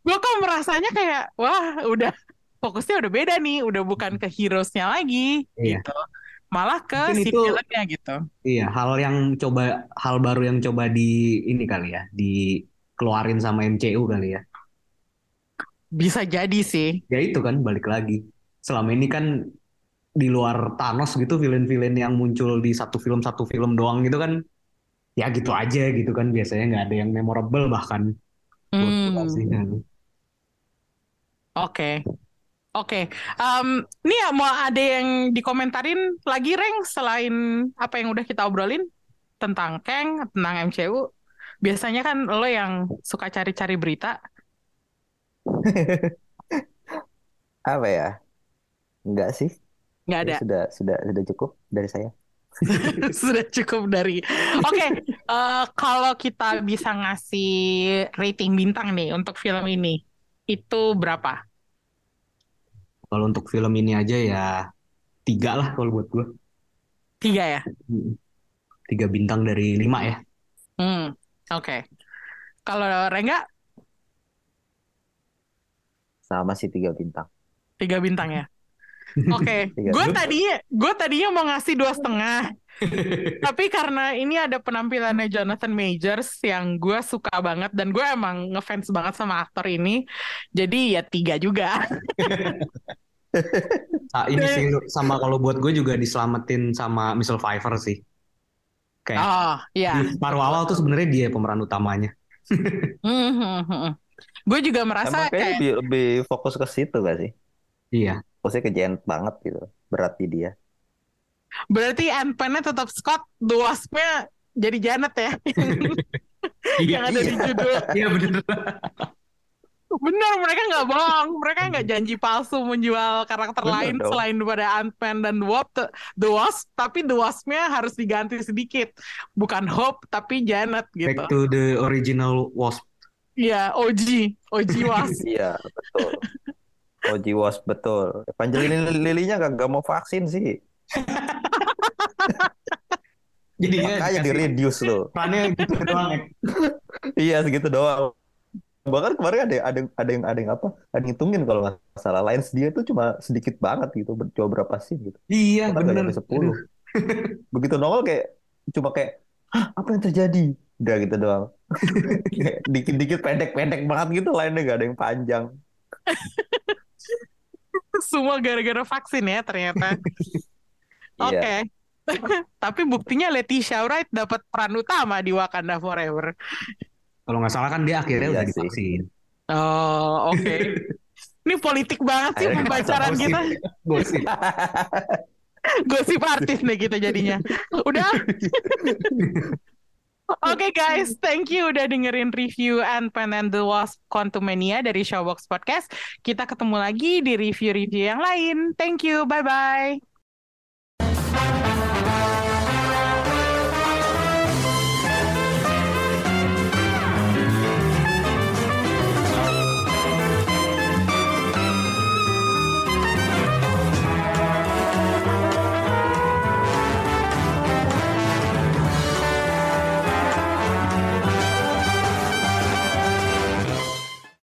gue kok merasanya kayak wah udah fokusnya udah beda nih, udah bukan ke heroesnya lagi Iya. gitu. Malah ke Mungkin si itu- gitu. Iya, hal yang coba hal baru yang coba di ini kali ya, dikeluarin sama MCU kali ya. Bisa jadi sih. Ya itu kan balik lagi. Selama ini kan di luar Thanos gitu villain-villain yang muncul di satu film satu film doang gitu kan ya gitu aja gitu kan biasanya nggak ada yang memorable bahkan buat Hmm. sih. Oke. Oke. Em, ini ya mau ada yang dikomentarin lagi, Reng, selain apa yang udah kita obrolin tentang Kang, tentang MCU. Biasanya kan lo yang suka cari-cari berita. Apa ya? Enggak sih. Nggak ada. Sudah sudah sudah cukup dari saya. Sudah cukup dari. Oke, eh, kalau kita bisa ngasih rating bintang nih untuk film ini, itu berapa? Kalau untuk film ini aja ya tiga lah kalau buat gue. Tiga ya? Tiga bintang dari lima ya. Hmm, oke. Kalau Rengga, Sama sih tiga bintang. tiga bintang ya? Oke, Tiga gue bintang. tadinya gue tadinya mau ngasih dua setengah, tapi karena ini ada penampilannya Jonathan Majors yang gue suka banget dan gue emang ngefans banget sama aktor ini, jadi ya tiga juga. Nah, ini sih sama kalau buat gue juga diselamatin sama Michelle Pfeiffer sih. Kayak Oh, iya. paruh awal tuh sebenarnya dia pemeran utamanya. Gue juga merasa Emang kayaknya kayak lebih, lebih fokus ke situ gak sih? Iya. Fokusnya ke Janet banget gitu. Berat di dia. berarti Ant-Man-nya tetap Scott, The Wasp-nya jadi Janet ya, yang ada di judul. Iya bener. Bener, mereka nggak bohong. Mereka nggak janji palsu menjual karakter Bener lain dong. selain daripada Ant-Man dan The Wasp, The Wasp, tapi The Wasp-nya harus diganti sedikit. Bukan Hope, tapi Janet gitu. Back to the original Wasp. Iya, OG, OG Wasp. Iya, betul. Oji Wasp betul. Evangeline Lily-nya gak, mau vaksin sih. Jadi ya Makanya di reduce loh. perannya gitu doang ya. Iya segitu doang. Bahkan kemarin ada ada ada yang ada yang apa? Ada yang ngitungin kalau nggak salah. Lines dia tuh cuma sedikit banget gitu. Coba berapa scene gitu. Iya nyampe 10. Begitu nongol kayak cuma kayak Hah, apa yang terjadi? Udah gitu doang. Kayak Dikit-dikit pendek-pendek banget gitu lainnya gak ada yang panjang. Semua gara-gara vaksin ya ternyata. Oke. Iya. Tapi buktinya Leticia Wright dapat peran utama di Wakanda Forever. Kalau nggak salah kan dia akhirnya Iya udah sih. divaksin. Oh, oke. Ini politik banget sih pembacaran Gosip. kita. Gosip. Gosip artis nih kita jadinya. Udah. Oke okay guys, thank you udah dengerin review Ant-Man and the Wasp Quantumania dari Showbox Podcast. Kita ketemu lagi di review-review yang lain. Thank you, bye-bye.